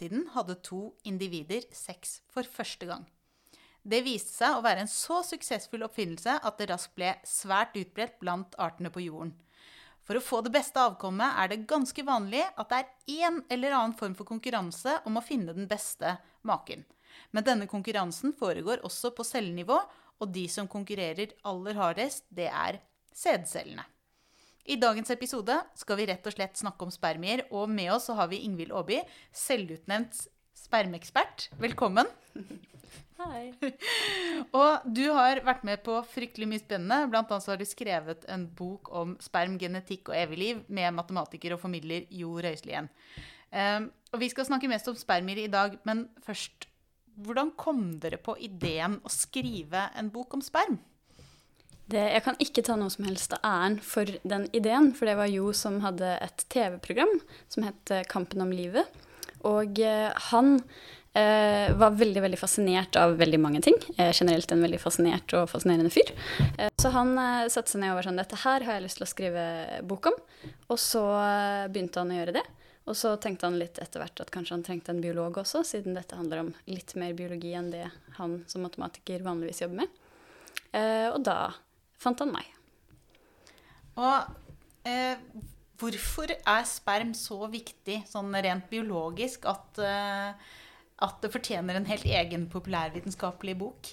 siden hadde to individer sex for første gang. Det viste seg å være en så suksessfull oppfinnelse at det raskt ble svært utbredt blant artene på jorden. For å få det beste avkommet er det ganske vanlig at det er én eller annen form for konkurranse om å finne den beste maken. Men denne konkurransen foregår også på cellenivå, og de som konkurrerer aller hardest, det er sædcellene. I dagens episode skal vi rett og slett snakke om spermier, og med oss så har vi Ingvild Aaby, selvutnevnt spermekspert. Velkommen. Hei. Og du har vært med på fryktelig mye spennende. Blant annet så har du skrevet en bok om sperm, genetikk og evig liv med matematiker og formidler Jo Røiselien. Um, og vi skal snakke mest om spermier i dag, men først Hvordan kom dere på ideen å skrive en bok om sperm? Det, jeg kan ikke ta noe som helst av æren for den ideen, for det var Jo som hadde et TV-program som het Kampen om livet. Og eh, han Eh, var veldig veldig fascinert av veldig mange ting. Eh, generelt en veldig fascinert og fascinerende fyr. Eh, så han eh, satte seg ned og var sånn Dette her har jeg lyst til å skrive bok om. Og så eh, begynte han å gjøre det. Og så tenkte han litt etter hvert at kanskje han trengte en biolog også, siden dette handler om litt mer biologi enn det han som matematiker vanligvis jobber med. Eh, og da fant han meg. Og hvorfor er sperm så viktig sånn rent biologisk at at det fortjener en helt egen populærvitenskapelig bok?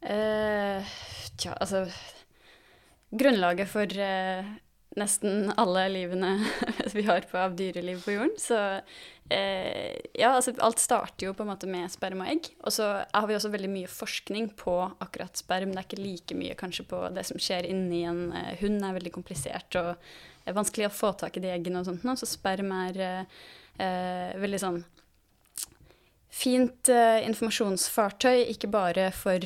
Eh, tja, altså Grunnlaget for uh, nesten alle livene vi har på, av dyreliv på jorden. Så eh, ja, altså alt starter jo på en måte med sperm og egg. Og så har vi også veldig mye forskning på akkurat sperm. Det er ikke like mye kanskje på det som skjer inni en hund, er veldig komplisert og er vanskelig å få tak i de eggene og sånt. Så sperm er veldig sånn fint uh, informasjonsfartøy, ikke bare for,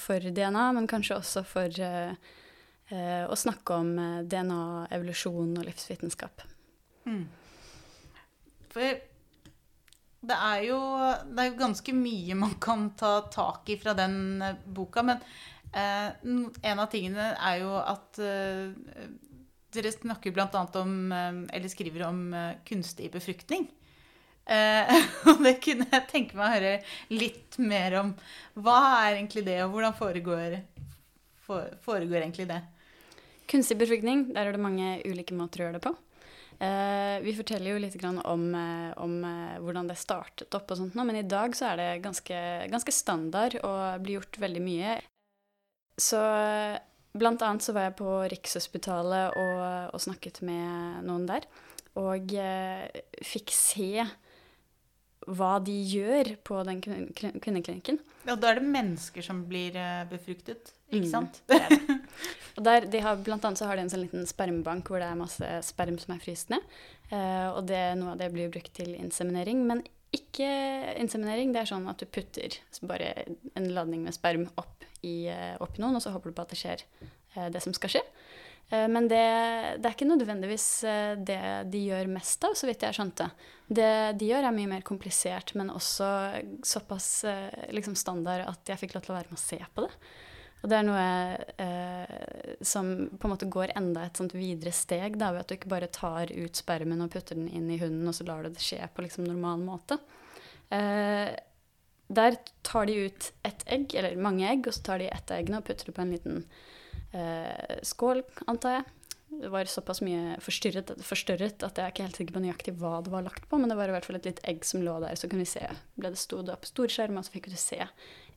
for, DNA, men kanskje også for uh, å snakke om DNA, evolusjon og livsvitenskap. Mm. For det er, jo, det er jo ganske mye man kan ta tak i fra den boka, men en av tingene er jo at dere snakker bl.a. om, eller skriver om kunstig befruktning. Eh, og det kunne jeg tenke meg å høre litt mer om. Hva er egentlig det, og hvordan foregår, foregår egentlig det? Kunstig befruktning, der er det mange ulike måter å gjøre det på. Eh, vi forteller jo litt om, eh, om eh, hvordan det startet opp, og sånt nå, men i dag så er det ganske, ganske standard og blir gjort veldig mye. Så blant annet så var jeg på Rikshospitalet og, og snakket med noen der, og eh, fikk se hva de gjør på den kvinneklinikken. Ja, da er det mennesker som blir eh, befruktet, ikke mm, sant? Det er det. Og der, de har, blant annet så har de en sånn liten spermbank hvor det er masse sperm som er fryst ned. Uh, og det, noe av det blir brukt til inseminering. Men ikke inseminering. Det er sånn at du putter bare en ladning med sperm opp i, uh, opp i noen, og så håper du på at det skjer uh, det som skal skje. Eh, men det, det, er ikke nødvendigvis eh, det de gjør mest av, så vidt jeg skjønte. Det de gjør, er mye mer komplisert, men også såpass eh, liksom standard at jeg fikk lov til å være med og se på det. Og det er noe eh, som på en måte går enda et sånt videre steg, da, ved at du ikke bare tar ut spermen og putter den inn i hunden, og så lar du det skje på liksom normal måte. Eh, der tar de ut ett egg, eller mange egg, og så tar de ett eggene og putter det på en liten eh, skål, antar jeg. Det var såpass mye forstyrret, forstørret at jeg er ikke helt sikker på nøyaktig hva det var lagt på, men det var i hvert fall et litt egg som lå der, så kunne vi se. Ble det stod opp storskjerm, og så fikk du se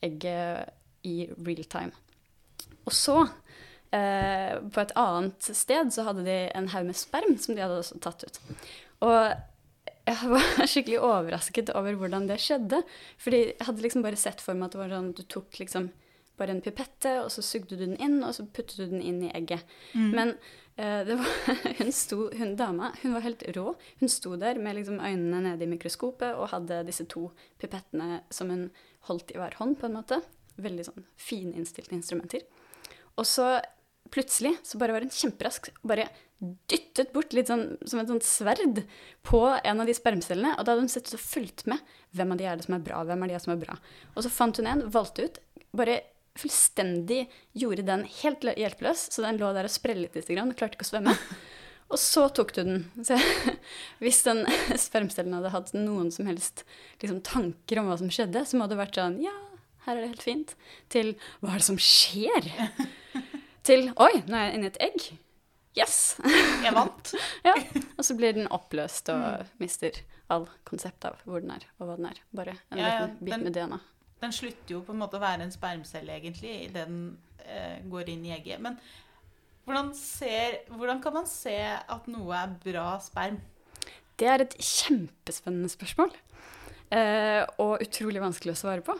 egget i real time. Og så, eh, på et annet sted, så hadde de en haug med sperm som de hadde også tatt ut. Og jeg var skikkelig overrasket over hvordan det skjedde. Fordi jeg hadde liksom bare sett for meg at det var sånn du tok liksom bare en pipette, og så sugde du den inn, og så puttet du den inn i egget. Mm. Men uh, var, hun, sto, hun dama hun var helt rå. Hun sto der med liksom øynene nede i mikroskopet og hadde disse to pipettene som hun holdt i hver hånd, på en måte. Veldig sånn fininnstilte instrumenter. Og så plutselig så bare var hun kjemperask og bare dyttet bort litt sånn som et sånt sverd på en av de spermcellene. Og da hadde hun sett og fulgt med. Hvem av de er det som er bra? Hvem er de som er bra? Og så fant hun en, valgte ut, bare fullstendig gjorde den helt hjelpeløs, så den lå der og sprellet litt og klarte ikke å svømme. Og så tok du den. Så hvis den spermcellen hadde hatt noen som helst liksom, tanker om hva som skjedde, så må det vært sånn Ja, her er det helt fint. Til Hva er det som skjer? Til Oi, nå er jeg inni et egg. Yes! Jeg vant. ja. Og så blir den oppløst og mister all konsept av hvor den er, og hva den er. Bare en Ja, liten bit den- med DNA. Den slutter jo på en måte å være en spermcelle, egentlig, idet den eh, går inn i egget. Men hvordan, ser, hvordan kan man se at noe er bra sperm? Det er et kjempespennende spørsmål. Eh, og utrolig vanskelig å svare på.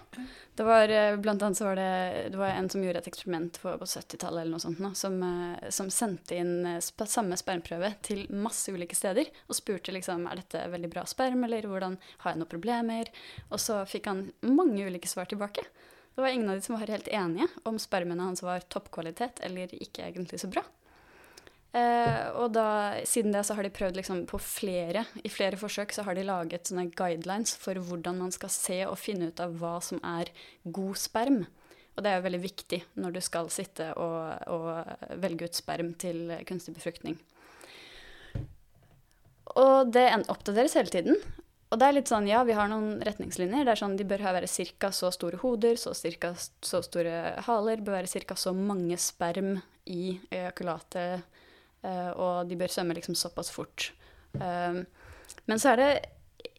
Det var, eh, blant annet var det, det var en som gjorde et eksperiment på 70-tallet eller noe sånt, nå, som, eh, som sendte inn eh, sp samme spermprøve til masse ulike steder og spurte liksom er dette veldig bra sperm, eller hvordan har jeg noen problemer? Og så fikk han mange ulike svar tilbake. Det var ingen av de som var helt enige om spermene hans var toppkvalitet eller ikke egentlig så bra. Eh, og da, siden det så har de prøvd liksom på flere, i flere forsøk så har de laget sånne guidelines for hvordan man skal se og finne ut av hva som er god sperm. Og det er jo veldig viktig når du skal sitte og, og velge ut sperm til kunstig befruktning. Og det oppdateres hele tiden. Og det er litt sånn, ja, vi har noen retningslinjer. Det er sånn, De bør være ca. så store hoder, så cirka så store haler, bør være ca. så mange sperm i ejakulatet, eh, og de bør svømme liksom såpass fort. Um, men så er det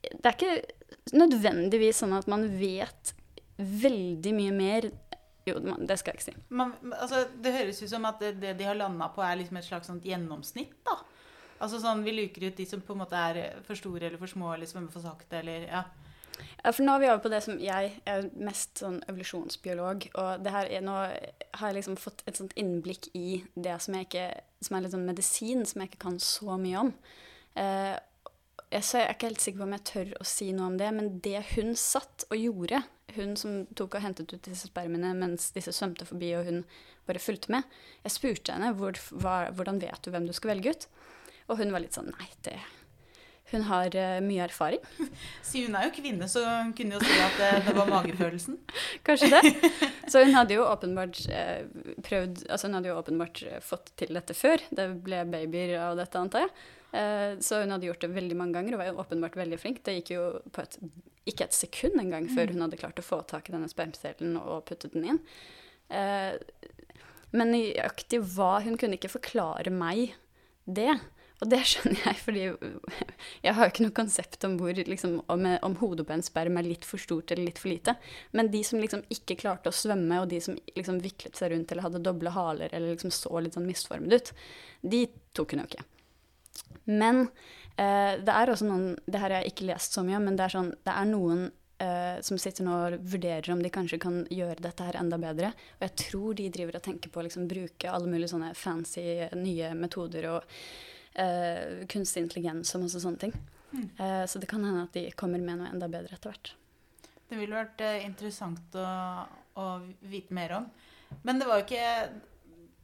Det er ikke nødvendigvis sånn at man vet veldig mye mer Jo, det skal jeg ikke si. Man, altså, det høres ut som at det, det de har landa på, er liksom et slags sånt gjennomsnitt. da. Altså sånn, Vi luker ut de som på en måte er for store eller for små eller svømmer for sakte. eller ja. Ja, for nå er vi over på det som jeg er mest sånn evolusjonsbiolog, og det her er, nå har jeg liksom fått et sånt innblikk i det som, ikke, som er litt sånn medisin, som jeg ikke kan så mye om. Eh, jeg, så jeg er ikke helt sikker på om jeg tør å si noe om det, men det hun satt og gjorde, hun som tok og hentet ut disse spermene mens disse svømte forbi og hun bare fulgte med, jeg spurte henne hvor, hva, hvordan vet du hvem du skal velge ut, og hun var litt sånn nei, det hun har uh, mye erfaring. Si hun er jo kvinne, så hun kunne jo si at det, det var magefølelsen. Kanskje det. Så hun hadde jo åpenbart uh, prøvd Altså hun hadde jo åpenbart eh, fått til dette før. Det ble babyer av dette, antar jeg. Uh, så hun hadde gjort det veldig mange ganger og var jo åpenbart veldig flink. Det gikk jo på et, ikke et sekund engang før hun hadde klart å få tak i denne spermcellen og puttet den inn. Eh, men nøyaktig hva Hun kunne ikke forklare meg det. Og det skjønner jeg, fordi jeg har jo ikke noe konsept om, hvor, liksom, om, om hodet på en sperm er litt for stort eller litt for lite. Men de som liksom ikke klarte å svømme, og de som liksom viklet seg rundt eller hadde doble haler eller liksom så litt sånn misformet ut, de tok hun jo ikke. Men eh, det er også noen Det her har jeg ikke lest så mye om, men det er, sånn, det er noen eh, som sitter nå og vurderer om de kanskje kan gjøre dette her enda bedre. Og jeg tror de driver og tenker på å liksom, bruke alle mulige sånne fancy nye metoder og eh, kunstig intelligens og masse sånne ting. Eh, så det kan hende at de kommer med noe enda bedre etter hvert. Det ville vært eh, interessant å, å vite mer om. Men det var jo ikke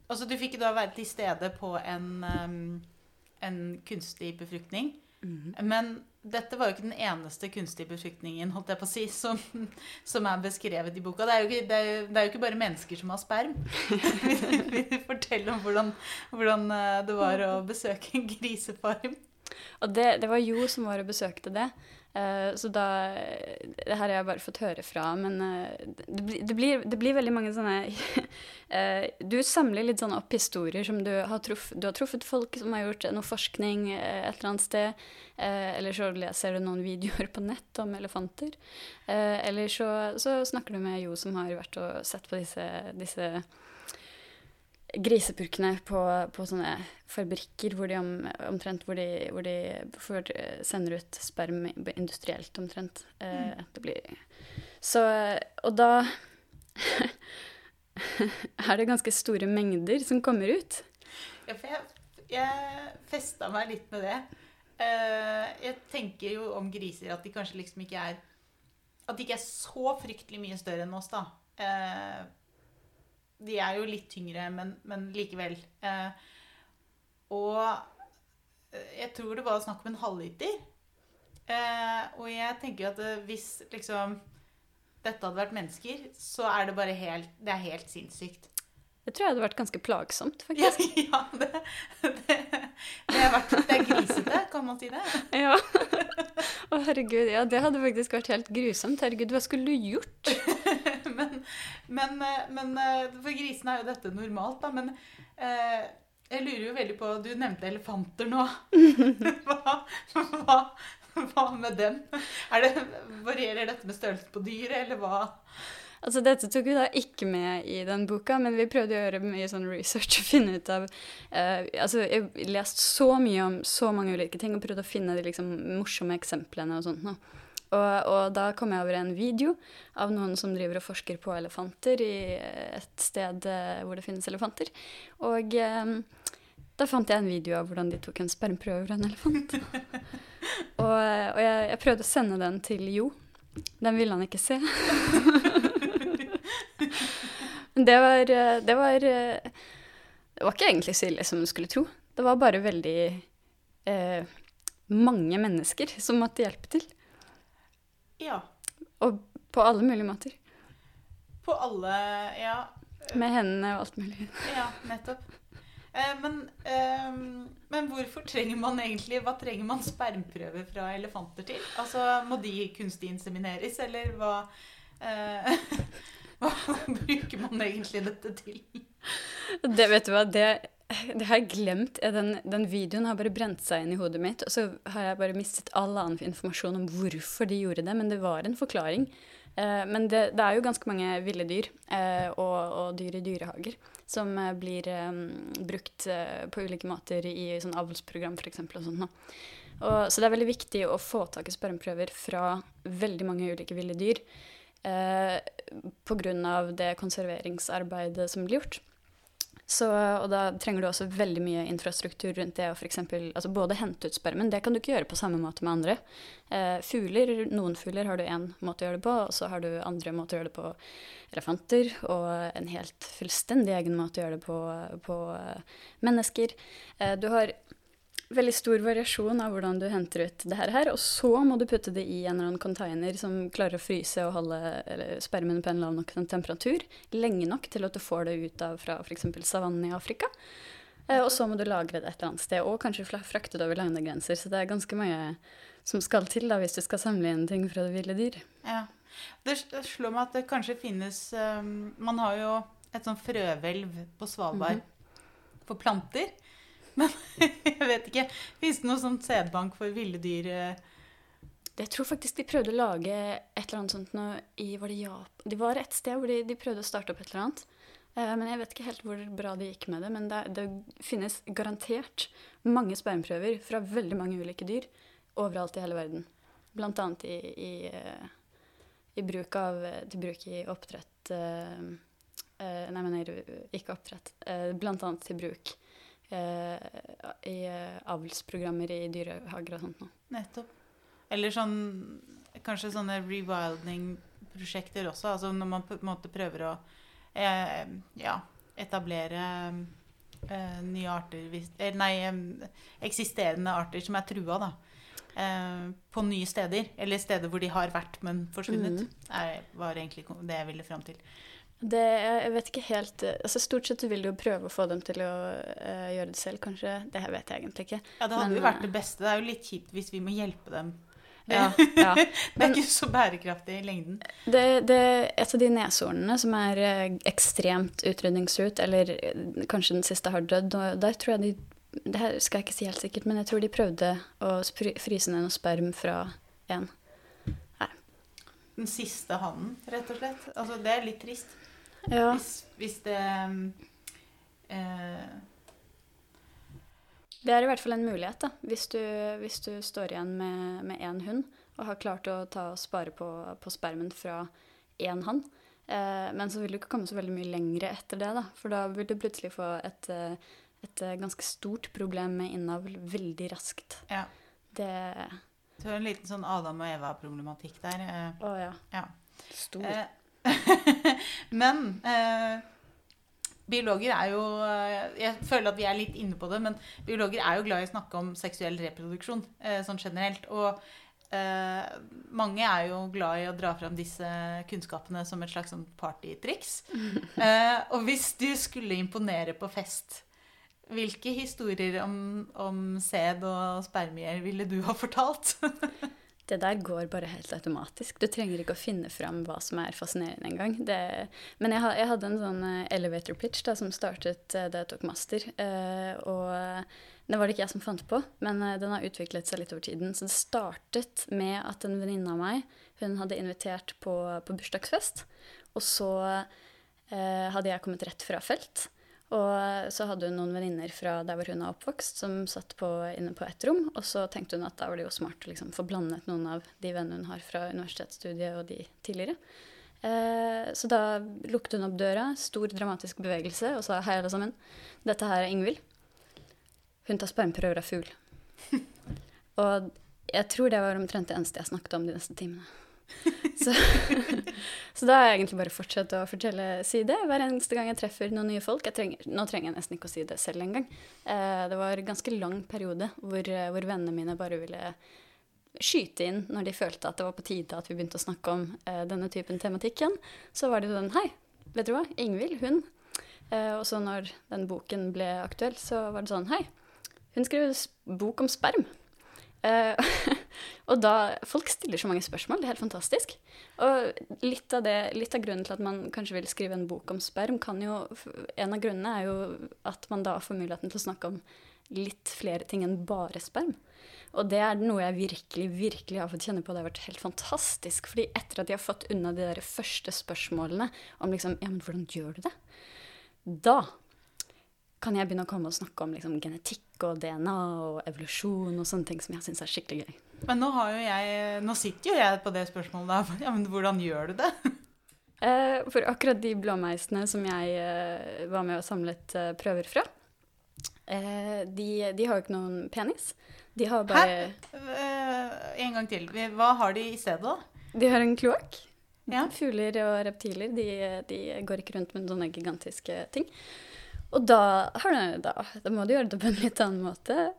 Altså, du fikk da være til stede på en, um, en kunstig befruktning. Men dette var jo ikke den eneste kunstige befruktningen holdt jeg på å si, som, som er beskrevet i boka. Det er, ikke, det, er jo, det er jo ikke bare mennesker som har sperm. Vil du fortelle om hvordan, hvordan eh, det var å besøke en grisefarm? Og det, det var Jo som var og besøkte det. Eh, så da Det her har jeg bare fått høre fra, men eh, det, det, blir, det blir veldig mange sånne eh, Du samler litt sånn opp historier som du har, truff, du har truffet folk som har gjort noe forskning et eller annet sted. eller så leser du noen videoer på nett om elefanter. Eller så, så snakker du med Jo som har vært og sett på disse, disse grisepurkene på, på sånne fabrikker hvor de om, omtrent hvor de, hvor de får, eh, sender ut sperm industrielt omtrent. Eh, det blir Så Og da er det ganske store mengder som kommer ut. Ja, for jeg, jeg festa meg litt med det. Uh, jeg tenker jo om griser at de kanskje liksom ikke er At de ikke er så fryktelig mye større enn oss, da. Eh, de er jo litt tyngre, men, men likevel. Eh, og jeg tror det var snakk om en halvliter. Eh, og jeg tenker jo at eh, hvis liksom dette hadde vært mennesker, så er det bare helt Det er helt sinnssykt. Det tror jeg hadde vært ganske plagsomt, Ja, faktisk. ja det, det, det, er vært, det er grisete, kan man si det? Ja. Å, herregud. Ja, det hadde faktisk vært helt grusomt. Herregud, hva skulle du gjort? Men, men, eh, men eh, for grisene er jo dette normalt, da. Men eh, jeg lurer jo veldig på Du nevnte elefanter nå. Hva, hva, hva med dem? Det, varierer dette med størrelsen på dyret, eller hva? Altså, dette tok vi da ikke med i den boka, men vi prøvde å gjøre mye sånn research og finne ut av uh, Altså, jeg leste så mye om så mange ulike ting og prøvde å finne de liksom morsomme eksemplene og sånt. nå. Og, og da kom jeg over en video av noen som driver og forsker på elefanter i et sted eh, hvor det finnes elefanter. Og eh, da fant jeg en video av hvordan de tok en spermprøve fra en elefant. og og jeg, jeg prøvde å sende den til Jo. Den ville han ikke se. Men det var, eh, det var eh, Det var ikke egentlig så ille som du skulle tro. Det var bare veldig eh, mange mennesker som måtte hjelpe til. Ja. Og på alle mulige måter. På alle Ja, Med hendene og alt mulig. ja nettopp. Eh, men, eh, men hvorfor trenger man egentlig Hva trenger man spermprøver fra elefanter til? Altså, Må de kunstig insemineres, eller hva eh, Hva bruker man egentlig dette til? Det vet du hva, det, det har jeg glemt. Den, den videoen har bare brent seg inn i hodet mitt. Og så har jeg bare mistet all annen informasjon om hvorfor de gjorde det. Men det var en forklaring. Eh, men det, det er jo ganske mange ville dyr eh, og, og dyr i dyrehager som eh, blir eh, brukt eh, på ulike måter i sånn avlsprogram f.eks. og. Og, så det er veldig viktig å få tak i spermprøver fra veldig mange ulike ville dyr. Eh, Pga. det konserveringsarbeidet som blir gjort. Så, og da trenger du også veldig mye infrastruktur rundt det. Og for eksempel, altså både hente ut spermen, det kan du ikke gjøre på samme måte med andre. Eh, fugler, Noen fugler har du én måte å gjøre det på, og så har du andre måter å gjøre det på elefanter. Og en helt fullstendig egen måte å gjøre det på, på eh, mennesker. Eh, du har veldig stor variasjon av hvordan du henter ut det her, og så må du putte det i en eller annen container som klarer å fryse og holde spermen på en lav nok temperatur lenge nok til at du får det ut av fra f.eks. savannen i Afrika. Eh, og så må du lagre det et eller annet sted, og kanskje frakte det over landegrenser. Så det er ganske mye som skal til da, hvis du skal samle inn ting fra det ville dyr. Ja. Det slår meg at det kanskje finnes um, Man har jo et sånn frøhvelv på Svalbard for planter. Men jeg vet ikke. Fins det noe sånn sædbank for ville dyr? eh? Jeg tror faktisk de prøvde å lage et eller annet sånt nå i Var det Japan? De var et sted hvor de, de prøvde å starte opp et eller annet. Eh, men jeg vet ikke helt hvor bra det gikk med det. Men det, det finnes garantert mange spermprøver fra veldig mange ulike dyr overalt i hele verden. Blant annet i, i, eh, i bruk av Til bruk i oppdrett Nei, mener ikke oppdrett. Blant annet til bruk i eh, avlsprogrammer i dyrehager og sånt noe. Nettopp. Eller sånn Kanskje sånne rewilding-prosjekter også. Altså når man på en måte prøver å eh, ja, etablere eh, nye arter hvis, eh, Nei, eh, eksisterende arter som er trua, da. Eh, på nye steder. Eller steder hvor de har vært, men forsvunnet. Er, var egentlig det jeg ville fram til. Det, jeg vet ikke helt eh, altså Stort sett vil du jo prøve å få dem til å uh, gjøre det selv, kanskje. Det her vet jeg egentlig ikke. Ja, det hadde Men, jo vært eh, det beste. Det er jo litt kjipt hvis vi må hjelpe dem. Ja, ja. Det er ikke så bærekraftig i lengden. Det, det, et av de neshornene som er ekstremt utrydningsut, eller kanskje den siste har dødd, og der tror jeg de Det her skal jeg ikke si helt sikkert, men jeg tror de prøvde å fryse ned noe sperm fra en. Den siste hannen, rett og slett. Altså, det er litt trist. Ja. Hvis, hvis det eh, Det er i hvert fall en mulighet, da. Hvis du, hvis du står igjen med, med én hund og har klart å ta og spare på, på spermen fra én hann. Eh, men så vil du ikke komme så veldig mye lenger etter det, da. For da vil du plutselig få et, eh, et eh, ganske stort problem med innavl veldig raskt. Ja. Det Du har en liten sånn Adam og Eva-problematikk der. eh, Å ja. ja. Stor. Eh, Men eh, biologer er jo eh, Jeg føler at vi er litt inne på det, men biologer er jo glad i å snakke om seksuell reproduksjon eh, sånn generelt. Og eh, mange er jo glad i å dra fram disse kunnskapene som et slags sånn partytriks. Eh, og hvis du skulle imponere på fest, hvilke historier om, om sæd og spermier ville du ha fortalt? Det der går bare helt automatisk. Du trenger ikke å finne fram hva som er fascinerende engang. Men jeg, jeg, hadde en sånn eh, elevator pitch da, som startet eh, da jeg tok master. Eh, og det var det ikke jeg som fant på, men den har utviklet seg litt over tiden. Så det startet med at en venninne av meg hun hadde invitert på, på bursdagsfest. Og så eh, hadde jeg kommet rett fra felt. Og så hadde hun noen venninner fra der hvor hun er oppvokst, som satt på, inne på ett rom. Og så tenkte hun at da var det jo smart å liksom få blandet noen av de vennene hun har fra universitetsstudiet og de tidligere. Eh, så da lukket hun opp døra, stor dramatisk bevegelse, og sa hei, alle sammen. Dette her er Ingvild. Hun tar spermprøver av fugl. og jeg tror det var omtrent det eneste jeg snakket om de neste timene. så, så, da har jeg egentlig bare fortsatt å fortelle, si det hver eneste gang jeg treffer noen nye folk. Trenger, nå trenger jeg nesten ikke å si det selv engang. Eh, det var en ganske lang periode hvor, eh, hvor, vennene mine bare ville skyte inn når de følte at det var på tide at vi begynte å snakke om eh, denne typen tematikk igjen. Så var det jo den Hei, vet du hva? Ingvild, hun. Eh, og så når den boken ble aktuell, så var det sånn Hei, hun skrev bok om sperm. Uh, og da Folk stiller så mange spørsmål. Det er helt fantastisk. Og litt av, det, litt av, grunnen til at man kanskje vil skrive en bok om sperm, kan jo En av grunnene er jo at man da får muligheten til å snakke om litt flere ting enn bare sperm. Og det er noe jeg virkelig, virkelig har fått kjenne på. Det har vært helt fantastisk. fordi etter at de har fått unna de der første spørsmålene om liksom Ja, men hvordan gjør du det? Da kan jeg begynne å komme og snakke om liksom, genetikk og DNA og evolusjon og sånne ting som jeg syns er skikkelig gøy. Men nå, jeg, nå, sitter jo jeg på det spørsmålet der. Ja, men hvordan gjør du det? Eh, for akkurat de blåmeisene som jeg eh, var med og samlet eh, prøver fra, eh, de, de, har jo ikke noen penis. De har bare Hæ? En gang til. Hva har de i stedet, da? De har en kloakk. Ja. Fugler og reptiler de, de, går ikke rundt med sånne gigantiske ting. Og da, du, da, da, må du gjøre det på en litt annen måte.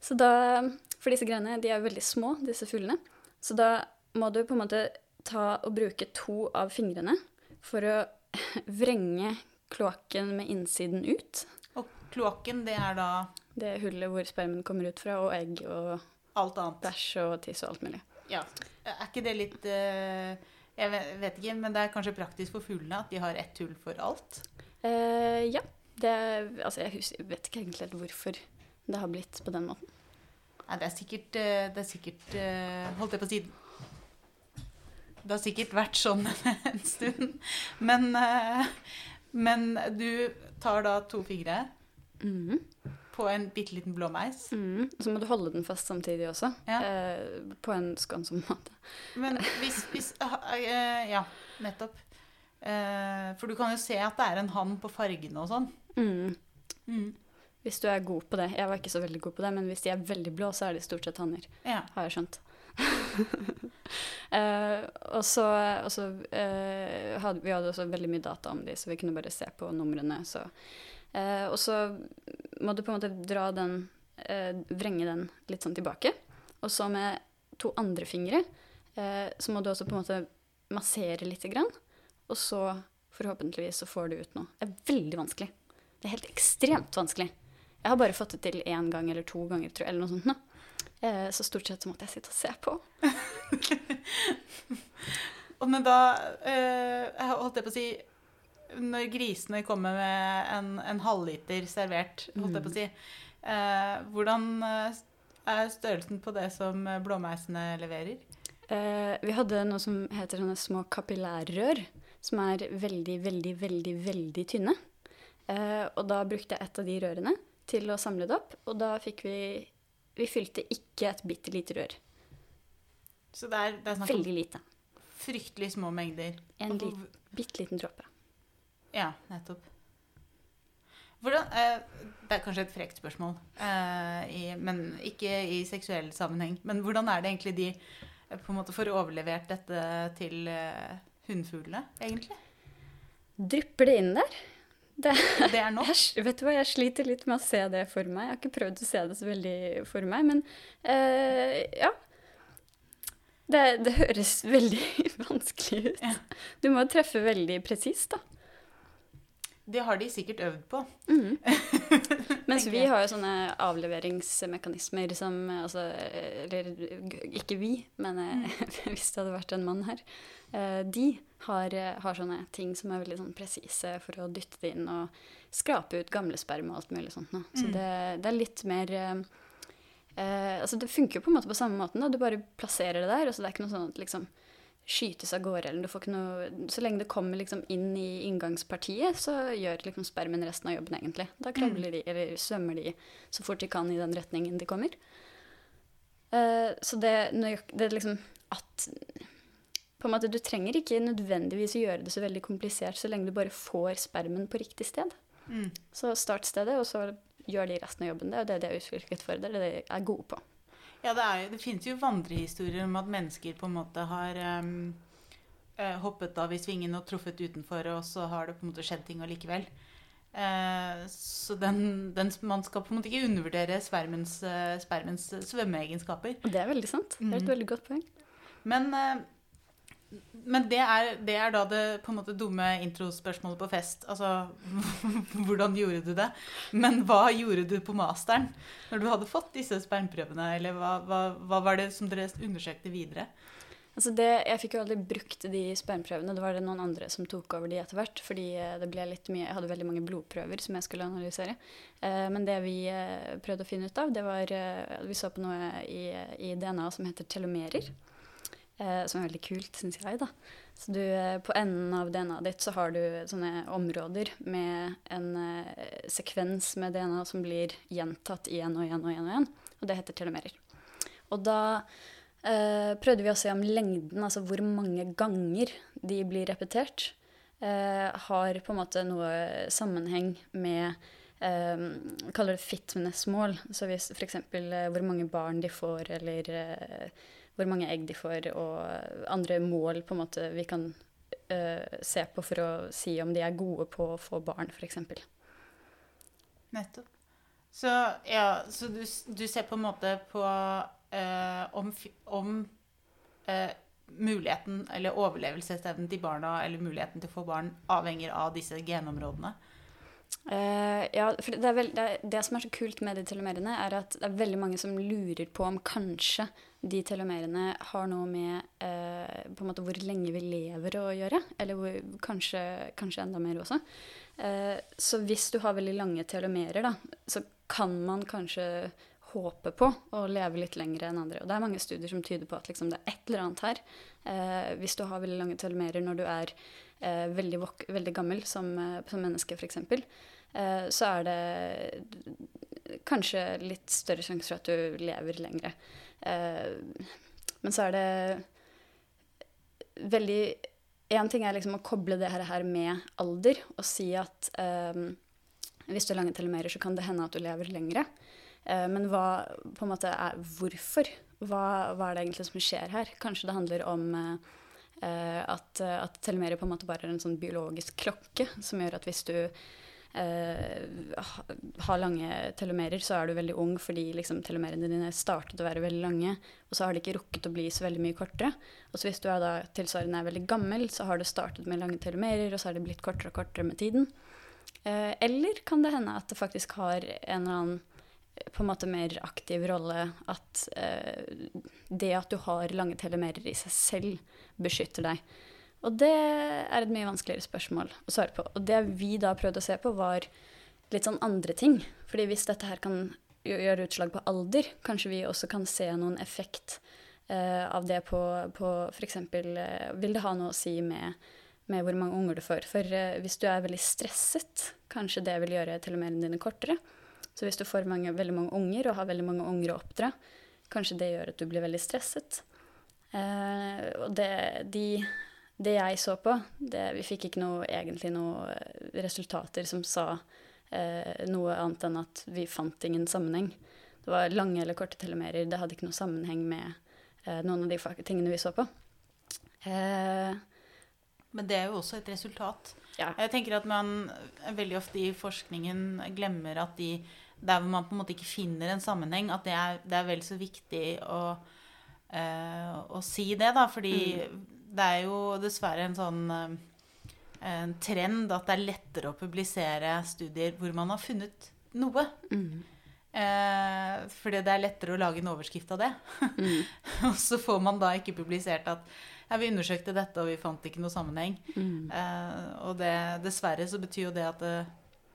Så da, For disse greiene, de er veldig små, disse fuglene. Så da må du på en måte ta og bruke to av fingrene for å vrenge kloakken med innsiden ut. Og kloakken, det er da Det hullet hvor spermen kommer ut fra, og egg og alt annet. bæsj og tiss og alt mulig. Ja. Er ikke det litt uh, Jeg vet ikke, men det er kanskje praktisk for fuglene at de har ett hull for alt? Uh, ja. Det, altså jeg, husker, jeg vet ikke egentlig helt hvorfor det har blitt på den måten. Nei, det er sikkert, eh, det er sikkert eh, Holdt jeg på å si Det har sikkert vært sånn en stund. Men, eh, men du tar da to fingre mm. på en bitte liten blåmeis. Mm. Så må du holde den fast samtidig også. Ja. Eh, på en skånsom måte. Men hvis, hvis Ja, nettopp. Eh, for du kan jo se at det er en hann på fargene og sånn. Mm. Mm. Hvis du er god på det. Jeg var ikke så veldig god på det, men hvis de er veldig blå, så er de stort sett hanner. Ja. Har jeg skjønt. eh, og så, uh, hadde vi hadde også veldig mye data om de, så vi kunne bare se på numrene. Så. Uh, og så må du på en måte dra den Vrenge den litt sånn tilbake. Og så med to andre fingre så må du også på en måte massere lite grann. Og så forhåpentligvis så får du ut noe. Det er veldig vanskelig. Det er helt ekstremt vanskelig. Jeg har bare fått det til én gang eller to ganger, tror jeg, eller noe sånt. Nå. Eh, så stort sett så måtte jeg sitte og se på. og men da eh, holdt jeg på å si Når grisene kommer med en, en halvliter servert, holdt jeg på å si, eh, hvordan eh, er størrelsen på det som blåmeisene leverer? Eh, vi hadde noe som heter sånne små kapillærrør, som er veldig, veldig, veldig, veldig tynne. Eh, og da brukte jeg et av de rørene til å samle det opp, og da fikk vi Vi fylte ikke et bitte lite rør. Så det er, det er Veldig lite. Fryktelig små mengder. En lit, bitte liten dråpe. Ja, nettopp. Hvordan, eh, det er kanskje et frekt spørsmål, eh, i, men ikke i seksuell sammenheng. Men hvordan er det egentlig de eh, på en måte får overlevert dette til eh, hunnfuglene, egentlig? Drypper det inn der? Det, det, er nok? Jeg, vet du hva, jeg sliter litt med å se det for meg. Jeg har ikke prøvd å se det så veldig for meg, men uh, ja. Det, det høres veldig vanskelig ut. Ja. Du må treffe veldig presist, da. Det har de sikkert øvd på. Mhm. Mens vi har jo sånne avleveringsmekanismer som altså, Eller ikke vi, men mm. hvis det hadde vært en mann her. eh, De har, eh, har sånne ting som er veldig sånn presise for å dytte det inn og skrape ut gamle sperm og alt mulig sånt. nå. Så Mm. det, det er litt mer eh, eh, Altså det funker jo på en måte på samme måten. da. Du bare plasserer det der, Altså så det er ikke noe sånn at liksom skytes av gårde, eller du får ikke noe Så lenge det kommer liksom inn i inngangspartiet, så gjør liksom spermen resten av jobben, egentlig. Da kravler de, eller svømmer de så fort de kan i den retningen de kommer. Uh, så det, det er liksom at på en måte, Du trenger ikke nødvendigvis å gjøre det så veldig komplisert så lenge du bare får spermen på riktig sted. Mm. Så start stedet, og så gjør de resten av jobben. Det er jo det de er utviklet for. Det er det de er gode på. Ja, det, er, det finnes jo vandrehistorier om at mennesker på en måte har eh, hoppet av i svingen og truffet utenfor, og så har det på en måte skjedd ting allikevel. Eh, så den, den, man skal på en måte ikke undervurdere spermens, eh, spermens svømmeegenskaper. Det er veldig sant. Det er et Mhm. veldig godt poeng. Men, men det, er, det er da det på en måte dumme introspørsmålet på fest. Altså, hvordan gjorde du det? Men hva gjorde du på masteren når du hadde fått disse spermprøvene? Eller hva, hva, hva var det som dere undersøkte videre? Altså det, jeg fikk jo aldri brukt de spermprøvene. Det var det noen andre som tok over de etter hvert. Fordi eh, det ble litt mye Jeg hadde veldig mange blodprøver som jeg skulle analysere. Eh, men det vi eh, prøvde å finne ut av, det var Vi så på noe i, i DNA som heter telomerer. Eh, som er veldig kult, syns jeg, da. Så du, eh, på enden av DNA-et ditt så har du sånne områder med en eh, sekvens med DNA som blir gjentatt igjen og igjen og igjen. Og igjen. Og det heter telemerer. Og da eh, prøvde vi å se om lengden, altså hvor mange ganger de blir repetert, eh, har på en måte noe sammenheng med eh, Vi kaller det fitness-mål. Så hvis f.eks. Eh, hvor mange barn de får, eller eh, hvor mange egg de får, og andre mål på en måte vi kan uh, se på for å si om de er gode på å få barn, f.eks. Nettopp. Så, ja, så du, du ser på en måte på uh, om, om uh, muligheten eller overlevelsesevnen til barna eller muligheten til å få barn avhenger av disse genområdene. Uh, ja, for det, er vel, det, det som er så kult med de telomerene, er at det er veldig mange som lurer på om kanskje de telomerene har noe med eh, på en måte hvor lenge vi lever å gjøre. Eller hvor, kanskje, kanskje enda mer også. Eh, så hvis du har veldig lange telomerer, da, så kan man kanskje håpe på å leve litt lenger enn andre. Og det er mange studier som tyder på at liksom, det er et eller annet her. Eh, hvis du har veldig lange telomerer når du er eh, veldig, veldig gammel som, eh, som menneske, f.eks., eh, så er det kanskje litt større sjanse for at du lever lengre. Eh, men så er det veldig Én ting er liksom å koble det her med alder og si at eh, hvis du har lange telomerer, så kan det hende at du lever lengre. Eh, men hva på en måte er hvorfor? Hva, hva er det egentlig som skjer her? Kanskje det handler om at, at telomerer på en måte bare er en sånn biologisk klokke som gjør at hvis du eh, har lange telomerer, så er du veldig ung fordi liksom, telomerene dine startet å være veldig lange, og så har de ikke rukket å bli så veldig mye kortere. Og så hvis du er da tilsvarende er veldig gammel, så har du startet med lange telomerer, og så har det blitt kortere og kortere med tiden. Eh, eller kan det hende at det faktisk har en eller annen på en måte mer aktiv rolle at eh, det at du har lange telomerer i seg selv, beskytter deg. Og det er et mye vanskeligere spørsmål å svare på. Og det vi da prøvde å se på, var litt sånn andre ting. Fordi hvis dette her kan gjøre utslag på alder, kanskje vi også kan se noen effekt eh, av det på, på f.eks. Eh, vil det ha noe å si med, med hvor mange unger du får? For eh, hvis du er veldig stresset, kanskje det vil gjøre telomerene dine kortere. Så hvis du får mange, veldig mange unger og har veldig mange unger å oppdra, kanskje det gjør at du blir veldig stresset. Eh, og det, de, det jeg så på, det, vi fikk ikke noe, egentlig noe resultater som sa eh, noe annet enn at vi fant ingen sammenheng. Det var lange eller korte telemerer. Det hadde ikke noe sammenheng med eh, noen av de tingene vi så på. Eh, Men det er jo også et resultat. ja. Jeg tenker at man veldig ofte i forskningen glemmer at de der hvor man på en måte ikke finner en sammenheng, at det er, det er vel så viktig å uh, å si det, da. Fordi det er jo dessverre en sånn eh, en trend at det er lettere å publisere studier hvor man har funnet noe. Eh, fordi det er lettere å lage en overskrift av det. og så får man da ikke publisert at ja, vi undersøkte dette, og vi fant ikke noe sammenheng. Eh, og det, dessverre så betyr jo det at det,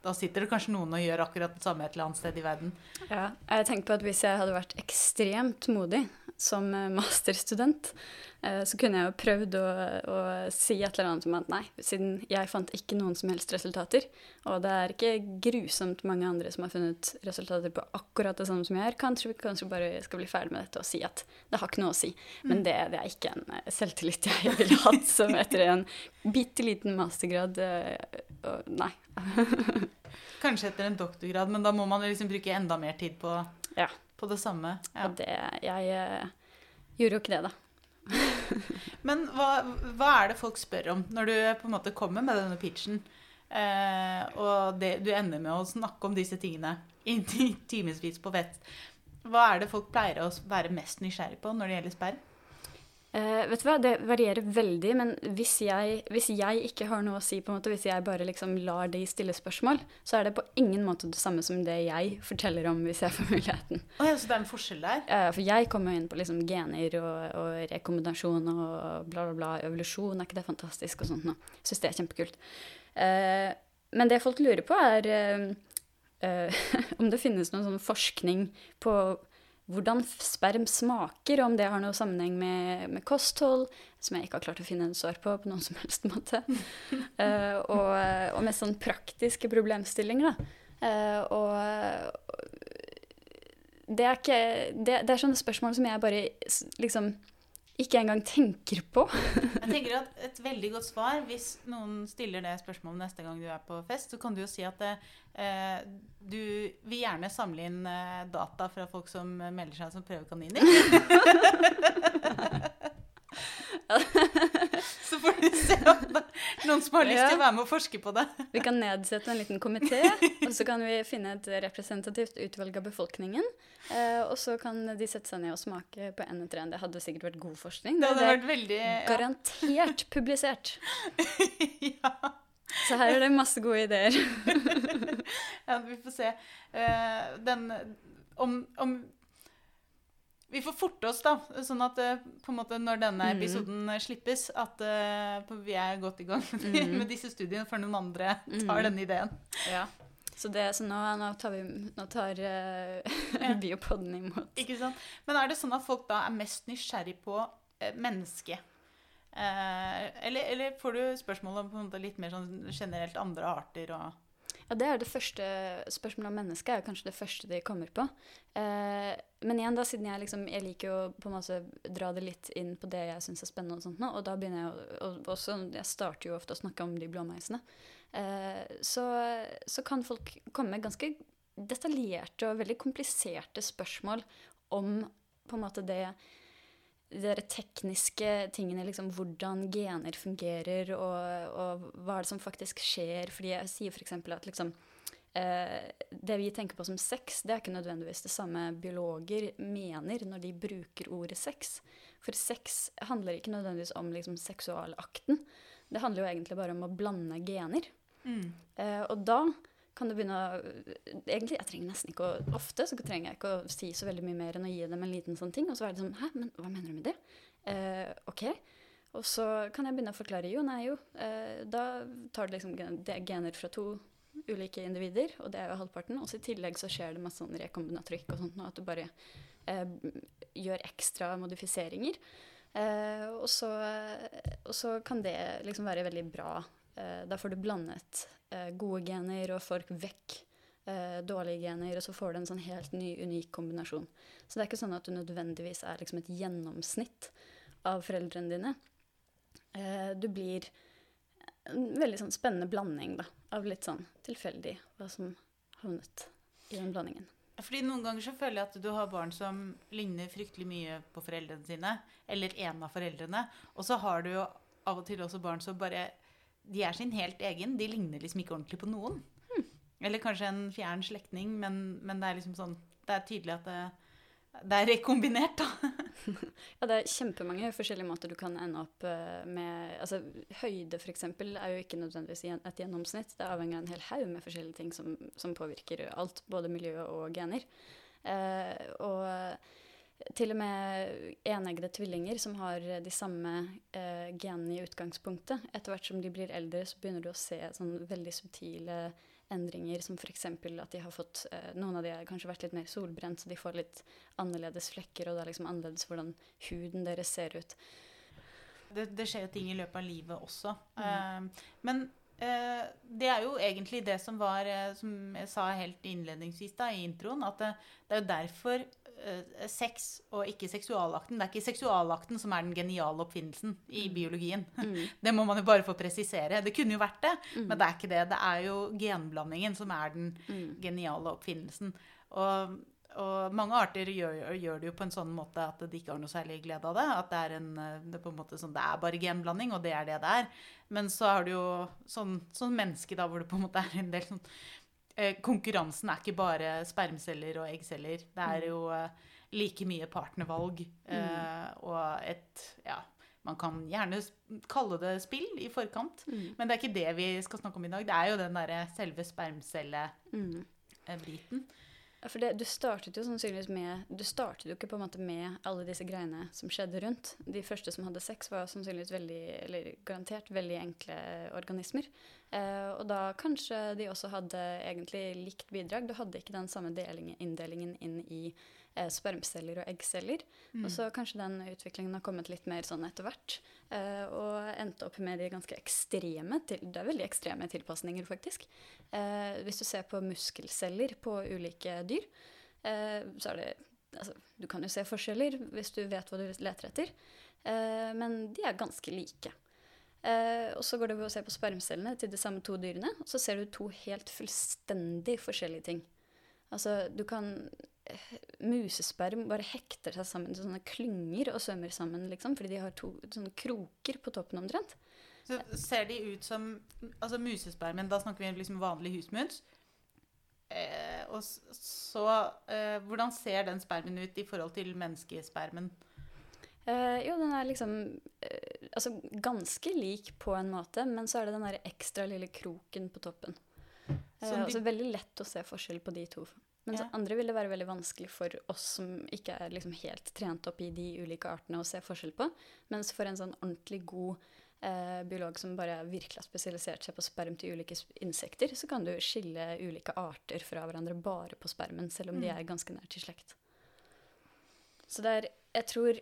da sitter det kanskje noen og gjør akkurat det samme et eller annet sted i verden. Ja, jeg tenker på at Hvis jeg hadde vært ekstremt modig som eh, masterstudent, eh, så kunne jeg jo prøvd å, å si et eller annet om at nei, siden jeg fant ikke noen som helst resultater, og det er ikke grusomt mange andre som har funnet resultater på akkurat det samme som jeg har, kanskje vi kanskje bare skal bli ferdig med dette og si at det har ikke noe å si. Men det, det er ikke en eh, selvtillit jeg ville hatt som etter en bitte liten mastergrad. og Nei. Kanskje etter en doktorgrad, men da må man liksom bruke enda mer tid på, Ja. På det samme. Ja. Og det Jeg eh, gjorde jo ikke det, da. Men hva, hva er det folk spør om når du på en måte kommer med denne pitchen, eh, og det, du ender med å snakke om disse tingene i timevis på vett? Hva er det folk pleier å være mest nysgjerrig på når det gjelder sperm? Eh, vet du hva, Det varierer veldig, men hvis jeg, hvis jeg ikke har noe å si, på en måte, hvis jeg bare liksom lar de stille spørsmål, så er det på ingen måte det samme som det jeg forteller om hvis jeg får muligheten. Oh, ja, så det er en forskjell der? Uh, for jeg kommer jo inn på liksom gener og, og rekombinasjon og bla, bla, bla. Evolusjon, er ikke det fantastisk? Og sånt noe. Syns det er kjempekult. Uh, men det folk lurer på, er om det finnes noen sånn forskning på hvordan sperm smaker, og om det har noe sammenheng med, med kosthold, som jeg ikke har klart å finne en svar på på noen som helst måte. uh, og, og med sånn praktiske problemstillinger, da. Uh, og det er ikke det, det er sånne spørsmål som jeg bare liksom ikke engang tenker på. Jeg tenker at Et veldig godt svar, hvis noen stiller det spørsmålet neste gang du er på fest, så kan du jo si at eh, du vil gjerne samle inn eh, data fra folk som melder seg som prøvekaniner. så får du se om det er noen som har lyst til å være med og forske på det. Vi kan nedsette en liten komité, og så kan vi finne et representativt utvalg av befolkningen. Eh, og så kan de sette seg ned og smake på NO3-en. Det hadde sikkert vært god forskning. Det Det hadde er vært veldig ja. garantert publisert. ja. Så her er det masse gode ideer. ja, vi får se. Eh, den om, om Vi får forte oss, da, sånn at eh, på en måte når denne Mhm. episoden mm. slippes, at uh, vi er godt i gang Mhm. med disse studiene før noen andre tar mm. denne ideen. Ja. Så, det, så nå, nå tar, vi, nå tar uh, Ja. Biopodden imot. Ikke sant? Men er det sånn at folk da er mest nysgjerrig på uh, mennesket? Eller, eller får du spørsmål om litt mer sånn generelt andre arter og Ja, det er det første spørsmålet om mennesket, er kanskje det første de kommer på. Eh, men igjen, da, siden jeg liksom Jeg liker jo på en måte dra det litt inn på det jeg syns er spennende, og sånt nå, og da begynner jeg å og også, Jeg starter jo ofte å snakke om de blåmeisene. Eh, så, så kan folk komme med ganske detaljerte og veldig kompliserte spørsmål om på en måte det de tekniske tingene, liksom hvordan gener fungerer, og, og hva er det som faktisk skjer. Fordi jeg sier f.eks. at liksom, eh, det vi tenker på som sex, det er ikke nødvendigvis det samme biologer mener når de bruker ordet sex. For sex handler ikke nødvendigvis om liksom, seksualakten. Det handler jo egentlig bare om å blande gener. Eh, og da kan du begynne å Egentlig, jeg trenger nesten ikke å Ofte så trenger jeg ikke å si så veldig mye mer enn å gi dem en liten sånn ting. Og så er det sånn Hæ, men hva mener du med det? Eh, OK. Og så kan jeg begynne å forklare. Jo, nei, jo. Eh, da tar du liksom er gener fra to ulike individer, og det er jo halvparten. Og så i tillegg så skjer det masse sånn rekombinatrykk og sånt, nå, at du bare eh, gjør ekstra modifiseringer. Eh, og, så, og så kan det liksom være veldig bra. Eh, da får du blandet eh, gode gener og folk vekk dårlige gener, og så får du en sånn helt ny, unik kombinasjon. Så det er ikke sånn at du nødvendigvis er liksom et gjennomsnitt av foreldrene dine. Du blir en veldig sånn spennende blanding da, av litt sånn tilfeldig hva som havnet i den blandingen. Fordi Noen ganger så føler jeg at du har barn som ligner fryktelig mye på foreldrene sine. Eller en av foreldrene. Og så har du jo av og til også barn som bare De er sin helt egen. De ligner liksom ikke ordentlig på noen. Eller kanskje en fjern slektning, men, men det er liksom sånn Det er tydelig at det, det er rekombinert, da. ja, det er kjempemange forskjellige måter du kan ende opp uh, med Altså, høyde, f.eks., er jo ikke nødvendigvis et gjennomsnitt. Det er avhengig av en hel haug med forskjellige ting som, som, påvirker alt, både miljø og gener. Eh, og til og med eneggede tvillinger som har de samme eh, genene i utgangspunktet. Etter hvert som de blir eldre, så begynner du å se sånn veldig subtile endringer, som f.eks. at de har fått eh, Noen av de har kanskje vært litt mer solbrent, så de får litt annerledes flekker, og det er liksom annerledes hvordan huden deres ser ut. Det, det skjer jo ting i løpet av livet også. Mm. Uh, men uh, det er jo egentlig det som var, uh, som jeg sa helt innledningsvis da, i introen, at det, det er jo derfor sex og ikke seksualakten. Det er ikke seksualakten som er den geniale oppfinnelsen i mm. biologien. Mm. Det må man jo bare få presisere. Det kunne jo vært det, mm. men det er ikke det. Det er jo genblandingen som er den mm. geniale oppfinnelsen. Og, og mange arter gjør, gjør, det jo på en sånn måte at de ikke har noe særlig glede av det. At det er, en, det er på en måte sånn, det er bare genblanding, og det er det det er. Men så har du jo sånn, sånn menneske da, hvor det på en måte er en del sånn Eh, konkurransen er ikke bare spermceller og eggceller. Det er mm. jo eh, like mye partnervalg eh, mm. og et Ja, man kan gjerne kalle det spill i forkant, mm. men det er ikke det vi skal snakke om i dag. Det er jo den derre selve spermcellebiten. Mm. For det, du startet jo sannsynligvis med Du startet jo ikke på en måte med alle disse greiene som skjedde rundt. De første som hadde sex, var sannsynligvis veldig, eller garantert veldig enkle organismer. Eh, og da kanskje de også hadde egentlig likt bidrag. Du hadde ikke den samme delingen, inndelingen inn i spermceller og eggceller. Mm. Og så kanskje den utviklingen har kommet litt mer sånn etter hvert. Eh, og endte opp med de ganske ekstreme til, Det er veldig ekstreme tilpasninger, faktisk. Eh, hvis du ser på muskelceller på ulike dyr, eh, så er det Altså, du kan jo se forskjeller hvis du vet hva du leter etter, eh, men de er ganske like. Eh, og så går det ved å se på spermcellene til de samme to dyrene, og så ser du to helt fullstendig forskjellige ting. Altså, du kan musesperm bare hekter seg sammen til sånne klynger og svømmer sammen, liksom, fordi de har to sånne kroker på toppen omtrent. Så ser de ut som Altså musespermen, da snakker vi liksom vanlig husmus. Eh, og så eh, Hvordan ser den spermen ut i forhold til menneskespermen? Eh, jo, den er liksom eh, altså ganske lik på en måte, men så er det den der ekstra lille kroken på toppen. Eh, de... Altså veldig lett å se forskjell på de to. Mens ja. andre vil det være veldig vanskelig for oss som ikke er liksom helt trent opp i de ulike artene, å se forskjell på. Mens for en sånn ordentlig god eh, biolog som bare virkelig har spesialisert seg på sperm til ulike insekter, så kan du skille ulike arter fra hverandre bare på spermen, selv om mm. de er ganske nært i slekt. Så det er Jeg tror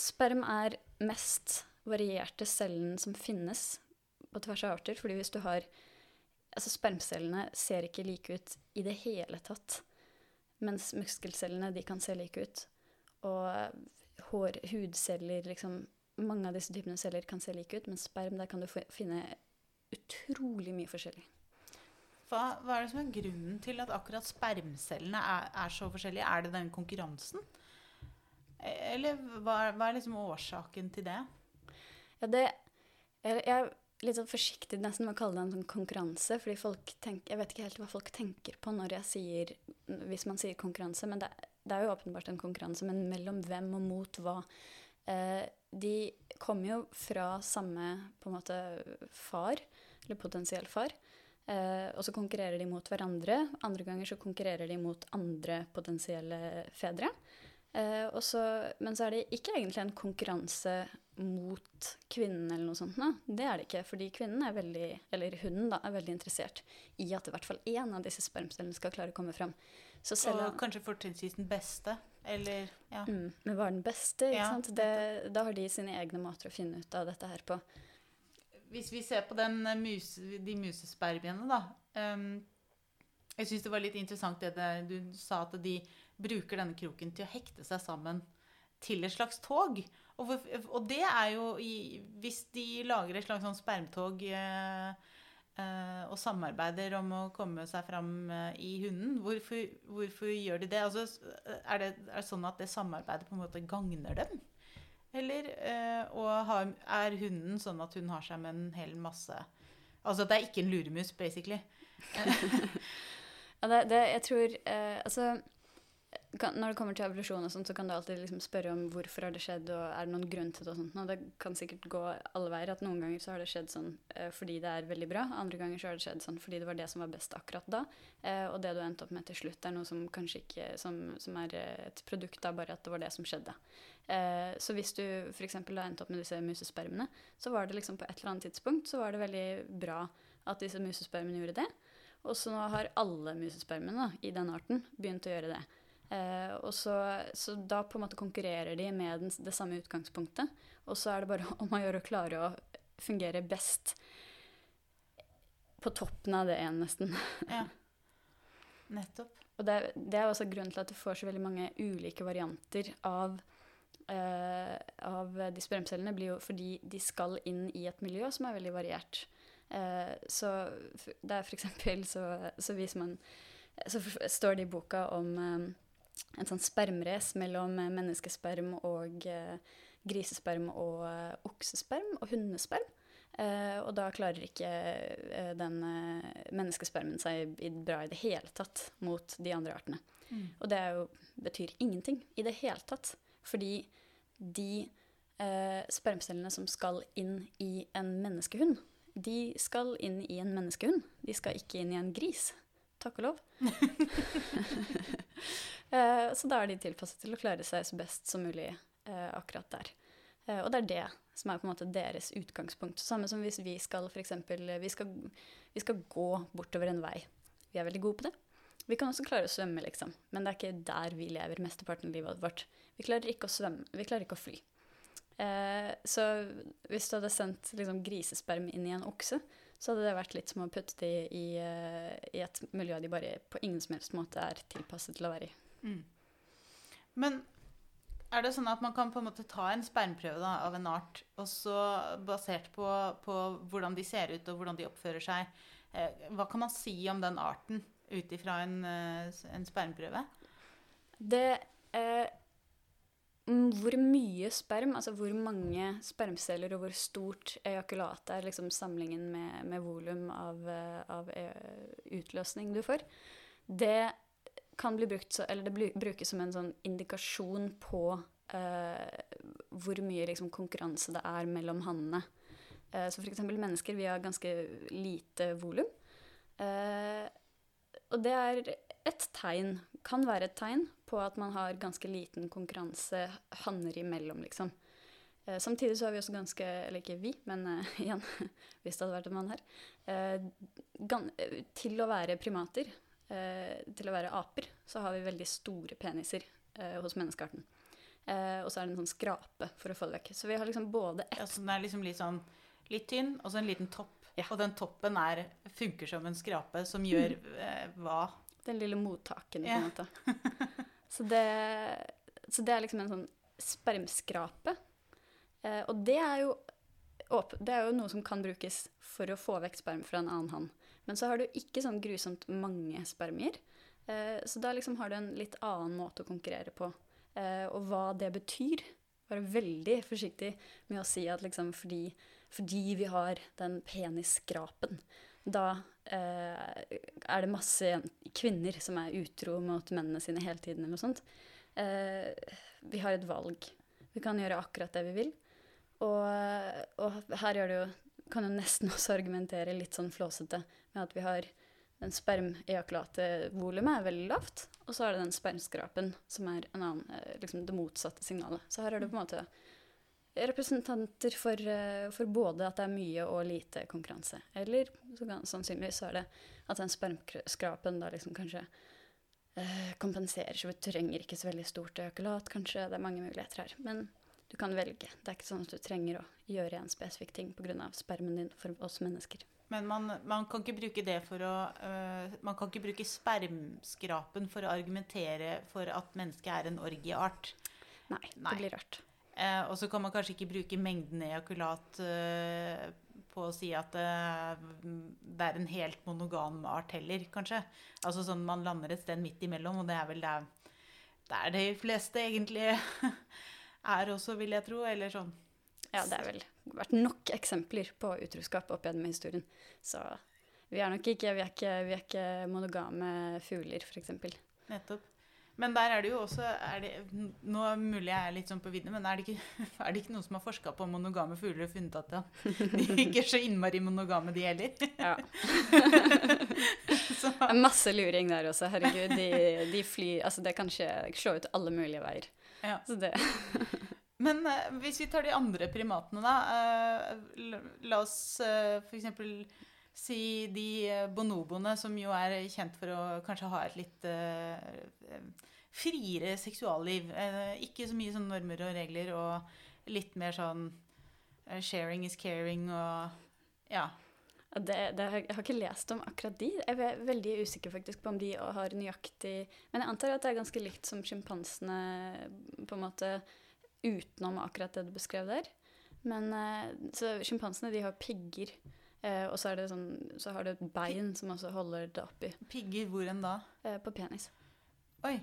sperm er mest varierte cellen som finnes på tvers av arter, fordi hvis du har altså Spermcellene ser ikke like ut i det hele tatt. Mens muskelcellene de kan se like ut. Og hår, hudceller, liksom Mange av disse typene celler kan se like ut, men sperm der kan du finne utrolig mye forskjellig. Hva, hva, er det som er grunnen til at akkurat spermcellene er, er så forskjellige? Er det den konkurransen? Eller hva, hva er liksom årsaken til det? Ja, det jeg, jeg litt sånn forsiktig nesten med å kalle det en sånn konkurranse. fordi folk tenker, Jeg vet ikke helt hva folk tenker på når jeg sier, hvis man sier konkurranse. Men det, det er jo åpenbart en konkurranse, men mellom hvem og mot hva. Eh, de kommer jo fra samme på en måte far, eller potensiell far. Eh, og så konkurrerer de mot hverandre. Andre ganger så konkurrerer de mot andre potensielle fedre. Eh, så, men så er det ikke egentlig en konkurranse mot kvinnen eller noe sånt. da, Det er det ikke, fordi kvinnen er veldig, eller hunden da, er veldig interessert i at i hvert fall én av disse spermcellene skal klare å komme fram. Selv, og kanskje fortrinnsvis den beste, eller ja. Mm, men hva er den beste? ikke ja. sant? Det, da har de sine egne måter å finne ut av dette her på. Hvis vi ser på eh, mus, de musespermiene, da um, Jeg syns det var litt interessant det der du sa at de bruker denne kroken til å hekte seg sammen til et slags tog. Og, for, og det er jo i, Hvis de lager et slags sånn spermtog eh, eh, og samarbeider om å komme seg fram eh, i hunden, hvorfor, hvorfor gjør de det? Altså, er det? Er det sånn at det samarbeidet på en måte gagner dem? Eller eh, og har, er hunden sånn at hun har seg med en hel masse Altså det er ikke en luremus, basically. ja, det, det, jeg tror eh, Altså kan, når det kommer til evolusjon, og sånt, så kan du alltid liksom spørre om hvorfor har det skjedd, og er det noen grunn til det. og sånt. Og det kan sikkert gå alle veier. at Noen ganger så har det skjedd sånn eh, fordi det er veldig bra, andre ganger så har det skjedd sånn fordi det var det som var best akkurat da. Eh, og det du endte opp med til slutt, er noe som kanskje ikke som, som er eh, et produkt av bare at det var det som skjedde. Eh, så hvis du f.eks. endte opp med disse musespermene, så var det liksom på et eller annet tidspunkt så var det veldig bra at disse musespermene gjorde det. Og så nå har alle musespermene i den arten begynt å gjøre det. Eh, og så, så, da på en måte konkurrerer de med den, det samme utgangspunktet. Og så er det bare om å gjøre å klare å fungere best på toppen av det igjen, nesten. Ja. Nettopp. Og det, det, er også grunnen til at du får så veldig mange ulike varianter av Uh, av de spermcellene blir jo fordi de skal inn i et miljø som er veldig variert. Uh, så det er for eksempel så, så viser man Så står det i boka om um, en sånn spermrace mellom eh, menneskesperm og eh, grisesperm og eh, oksesperm og hundesperm. Eh, og da klarer ikke eh, den eh, menneskespermen seg bra i det hele tatt mot de andre artene. Mm. Og det jo, betyr ingenting i det hele tatt. Fordi de spermcellene som skal inn i en menneskehund, de skal inn i en menneskehund. De skal ikke inn i en gris. Takk og lov. Eh, så da er de tilpasset til å klare seg så best som mulig eh, akkurat der. Eh, og det er det som er på en måte deres utgangspunkt. Samme som hvis vi skal f.eks. Vi, vi skal gå bortover en vei. Vi er veldig gode på det. Vi kan også klare å svømme, liksom. Men det er ikke der vi lever mesteparten av livet vårt. Vi klarer ikke å svømme. Vi klarer ikke å fly. Eh, så hvis du hadde sendt liksom, grisesperm inn i en okse, så hadde det vært litt som å putte de i, uh, i et miljø de bare på ingen som helst måte er tilpasset til å være i. Mm. Men er det sånn at man kan på en måte ta en spermprøve da, av en art, og så basert på, på, hvordan de ser ut og hvordan de oppfører seg, eh, hva kan man si om den arten ut ifra en, eh, en spermprøve? Det eh, hvor mye sperm, altså hvor mange spermceller og hvor stort ejakulat er liksom samlingen med, med volum av, eh, av, eh, utløsning du får, det kan bli brukt så, eller det brukes som en sånn indikasjon på uh, hvor mye liksom, konkurranse det er mellom hannene. Uh, så f.eks. mennesker, vi har ganske lite volum. Uh, og det er et tegn, kan være et tegn, på at man har ganske liten konkurranse hanner imellom, liksom. Eh, samtidig så har vi også ganske Eller ikke vi, men eh, igjen, hvis det hadde vært en mann her. Eh, til å være primater, eh, til å være aper, så har vi veldig store peniser eh, hos menneskearten. Eh, og så er det en sånn skrape for å få det vekk. Så vi har liksom både ett ja, Så den er liksom litt sånn litt tynn, og så en liten topp. Ja. Og den toppen er, funker som en skrape som gjør hva? Den lille mottaken, på en måte. så, det, så det er liksom en sånn spermskrape. Eh, og det er, jo, det er jo noe som kan brukes for å få vekk sperm fra en annen hann. Men så har du ikke sånn grusomt mange spermier. Eh, så da liksom har du en litt annen måte å konkurrere på. Eh, og hva det betyr, være veldig forsiktig med å si at liksom fordi, fordi vi har den penisskrapen, da er det masse kvinner som er utro mot mennene sine hele tiden, eller noe sånt. Eh, vi har et valg. Vi kan gjøre akkurat det vi vil. Og, og her gjør det jo, kan jo nesten også argumentere litt sånn flåsete med at vi har den spermejakulatevolumet er veldig lavt, og så er det den spermskrapen som er en annen, eh, liksom det motsatte signalet. Så her er det på en måte representanter for, eh, for, både at det er mye og lite konkurranse. Eller så kan, sannsynligvis så er det at den spermskrapen da liksom kanskje eh, kompenserer, så vi trenger ikke så veldig stort økolat, kanskje. Det er mange muligheter her. Men du kan velge. Det er ikke sånn at du trenger å gjøre en spesifikk ting pga. spermen din for oss mennesker. Men man, man, kan ikke bruke det for å uh, Man kan ikke bruke spermskrapen for å argumentere for at mennesket er en orgieart. Nei, Nei. det blir rart. Eh, og så kan man kanskje ikke bruke mengden ejakulat eh, på å si at eh, det er en helt monogam art heller, kanskje. Altså sånn man lander et sted midt imellom, og det er vel der, der de fleste egentlig er også, vil jeg tro. Eller sånn. Ja, det har vel vært nok eksempler på utroskap opp gjennom historien. Så vi er nok ikke, vi er ikke, vi er ikke monogame fugler, f.eks. Nettopp. Men der er det jo også det, Nå mulig jeg er litt sånn på vidden, men er det, ikke, er det ikke noen som har forska på monogame fugler og funnet at ja, de ikke er så innmari monogame, de heller? Ja. Så, Det er masse luring der også. Herregud, de, de flyr Altså, det kan skje, slå ut alle mulige veier. ja. Så det Men eh, hvis vi tar de andre primatene, da. eh, la- oss uh, f.eks. si de eh, bonoboene, som jo er kjent for å kanskje ha et litt eh, friere seksualliv. Uh, ikke så mye sånn normer og regler, og litt mer sånn uh, sharing is caring og ja. Det, det, jeg har ikke lest om akkurat de. Jeg er veldig usikker faktisk på om de har nøyaktig Men jeg antar at det er ganske likt som sjimpansene, på en måte, utenom akkurat det du beskrev der. Men så sjimpansene, de har pigger. Eh, og så, det sånn, så har du et bein som også holder det oppi. Pigger hvor enn da? eh, på penis. Oi.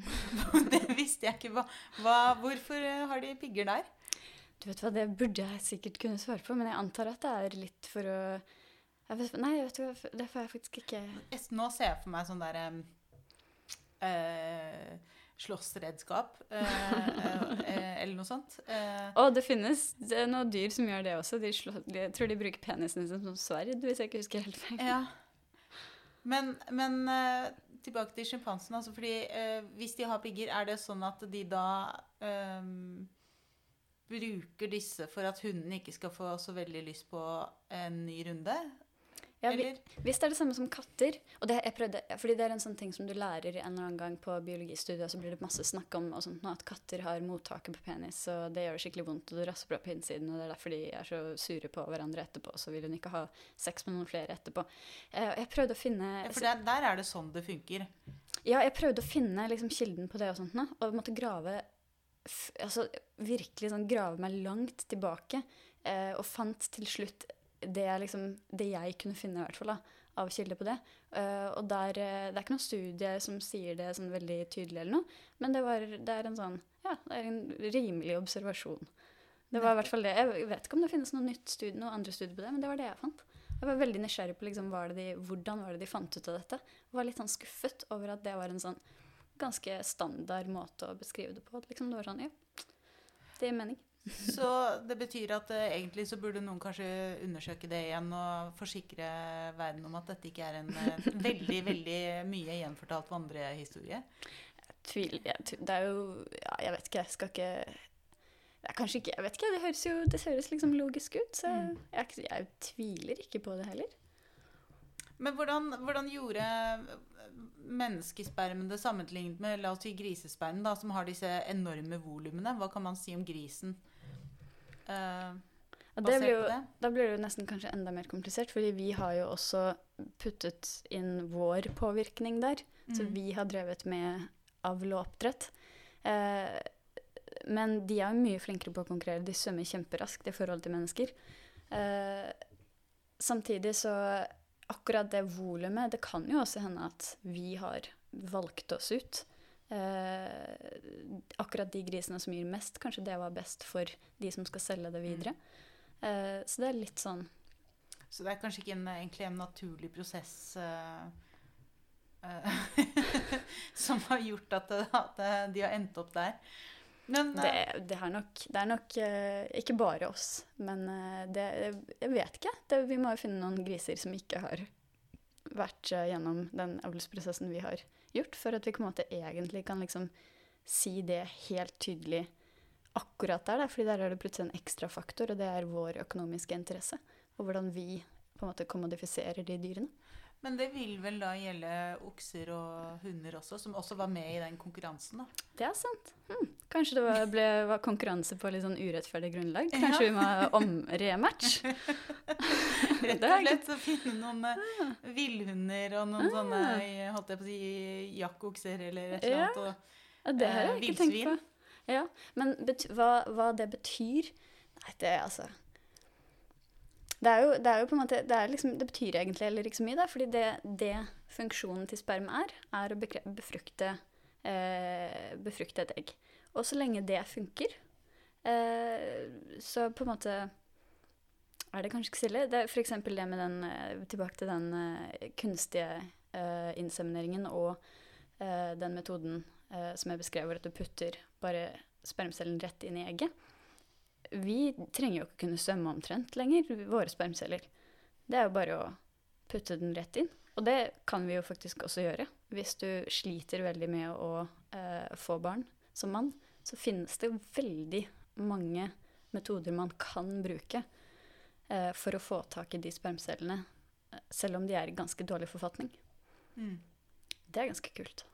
det visste jeg ikke. Hva, hva, hvorfor eh, har de pigger der? Du vet hva, Det burde jeg sikkert kunne svare på, men jeg antar at det er litt for å vet, Nei, vet du hva, det får jeg faktisk ikke Nå ser jeg for meg sånn derre eh, Slåssredskap eh, eh, eller noe sånt. Eh, Å, det finnes det noen dyr som gjør det også. De slå, de, jeg tror de bruker penisen sin som sverd, hvis jeg ikke husker helt feil. ja. Men, men eh, tilbake til sjimpansen. Altså fordi eh, hvis de har pigger, er det sånn at de da eh, bruker disse for at hunden ikke skal få så veldig lyst på en ny runde? Ja, vi, hvis det er det samme som katter og det, jeg prøvde, fordi det er en sånn ting som du lærer en eller annen gang på biologistudiet, så blir det masse snakk om og sånt, at katter har mottaket på penis, og det gjør det skikkelig vondt, og du rasper opp på innsiden, og det er derfor de er så sure på hverandre etterpå, så vil hun ikke ha sex med noen flere etterpå. Eh, jeg prøvde å finne Ja, For der, der er det sånn det funker. Ja, jeg prøvde å finne liksom, kilden på det og sånt og måtte grave altså, virkelig sånn grave meg langt tilbake, eh, og fant til slutt det er liksom, det jeg kunne finne, i hvert fall, da, av kilder på det. Uh, og der, eh, det er ikke noen studie som sier det sånn veldig tydelig eller noe, men det, var, det er en sånn, ja, det er en rimelig observasjon. Det var i hvert fall det. Jeg vet ikke om det finnes noe nytt studie, noe andre studier på det, men det var det jeg fant. Jeg var veldig nysgjerrig på liksom, de, hvordan var det de fant ut av dette. Jeg var litt sånn skuffet over at det var en sånn ganske standard måte å beskrive det på. Liksom, det var sånn, ja, det gir mening. Så det betyr at eh, egentlig så burde noen kanskje undersøke det igjen og forsikre verden om at dette ikke er en eh, veldig, veldig mye gjenfortalt vandrehistorie. Jeg tviler jeg, tv- Det er jo Ja, jeg vet ikke, jeg skal ikke det er kanskje ikke, jeg vet ikke, det høres jo det høres liksom logisk ut, så Mm. jeg, er ikke- jeg tviler ikke på det heller. Men hvordan, hvordan gjorde menneskespermen det sammenlignet med la oss si grisespermen, da, som har disse enorme volumene? Hva kan man si om grisen? Uh, det blir jo, det? Da blir det jo nesten kanskje enda mer komplisert, fordi vi har jo også puttet inn vår påvirkning der. Så Mm. vi har drevet med avl og oppdrett. Eh, men de er jo mye flinkere på å konkurrere. De svømmer kjemperaskt i forhold til mennesker. Eh, samtidig så akkurat det volumet Det kan jo også hende at vi har valgt oss ut. Eh, akkurat de grisene som gir mest, kanskje det var best for de som skal selge det videre. Eh, så det er litt sånn Så det er kanskje ikke en, egentlig en naturlig prosess eh, eh, som har gjort at, det, at de har endt opp der. Men eh, Det, det, er nok, det er nok eh, ikke bare oss, men eh, det, jeg vet ikke. Det, vi må jo finne noen griser som ikke har vært gjennom den avlsprosessen vi har gjort, for at vi på en måte egentlig kan liksom si det helt tydelig akkurat der. Da. fordi der er det plutselig en ekstra faktor, og det er vår økonomiske interesse. Og hvordan vi på en måte kommodifiserer de dyrene. Men det vil vel da gjelde okser og hunder også, som også var med i den konkurransen, da. Det er sant. Hm. Kanskje det var, ble, var konkurranse på litt sånn urettferdig grunnlag. Ja. Kanskje vi må om-rematch. Rett Det og slett å finne noen eh, villhunder og noen Ah. sånne holdt jeg på å si, jakkokser eller et eller Ja. annet. Og, Ja, det har jeg Eh, ikke tenkt på. Ja, Men hva, hva det betyr Nei, det er altså det er, jo, det er jo måte Det, liksom, det betyr egentlig heller ikke så mye, da. Fordi det, det funksjonen til sperm er, er å befrukte, eh, befrukte et egg. Og så lenge det funker, eh, så på en måte er det kanskje ikke stille. Det er f.eks. det med den eh, Tilbake til den uh, kunstige uh, insemineringen og uh, den metoden som jeg beskrev, hvor at du putter bare spermcellen rett inn i egget. Vi trenger jo ikke kunne svømme omtrent lenger, våre spermceller. Det er jo bare å putte den rett inn. Og det kan vi jo faktisk også gjøre. Hvis du sliter veldig med å eh, få barn som mann, så finnes det veldig mange metoder man kan bruke eh, for å få tak i de spermcellene, selv om de er i ganske dårlig forfatning. Mm. Det er ganske kult.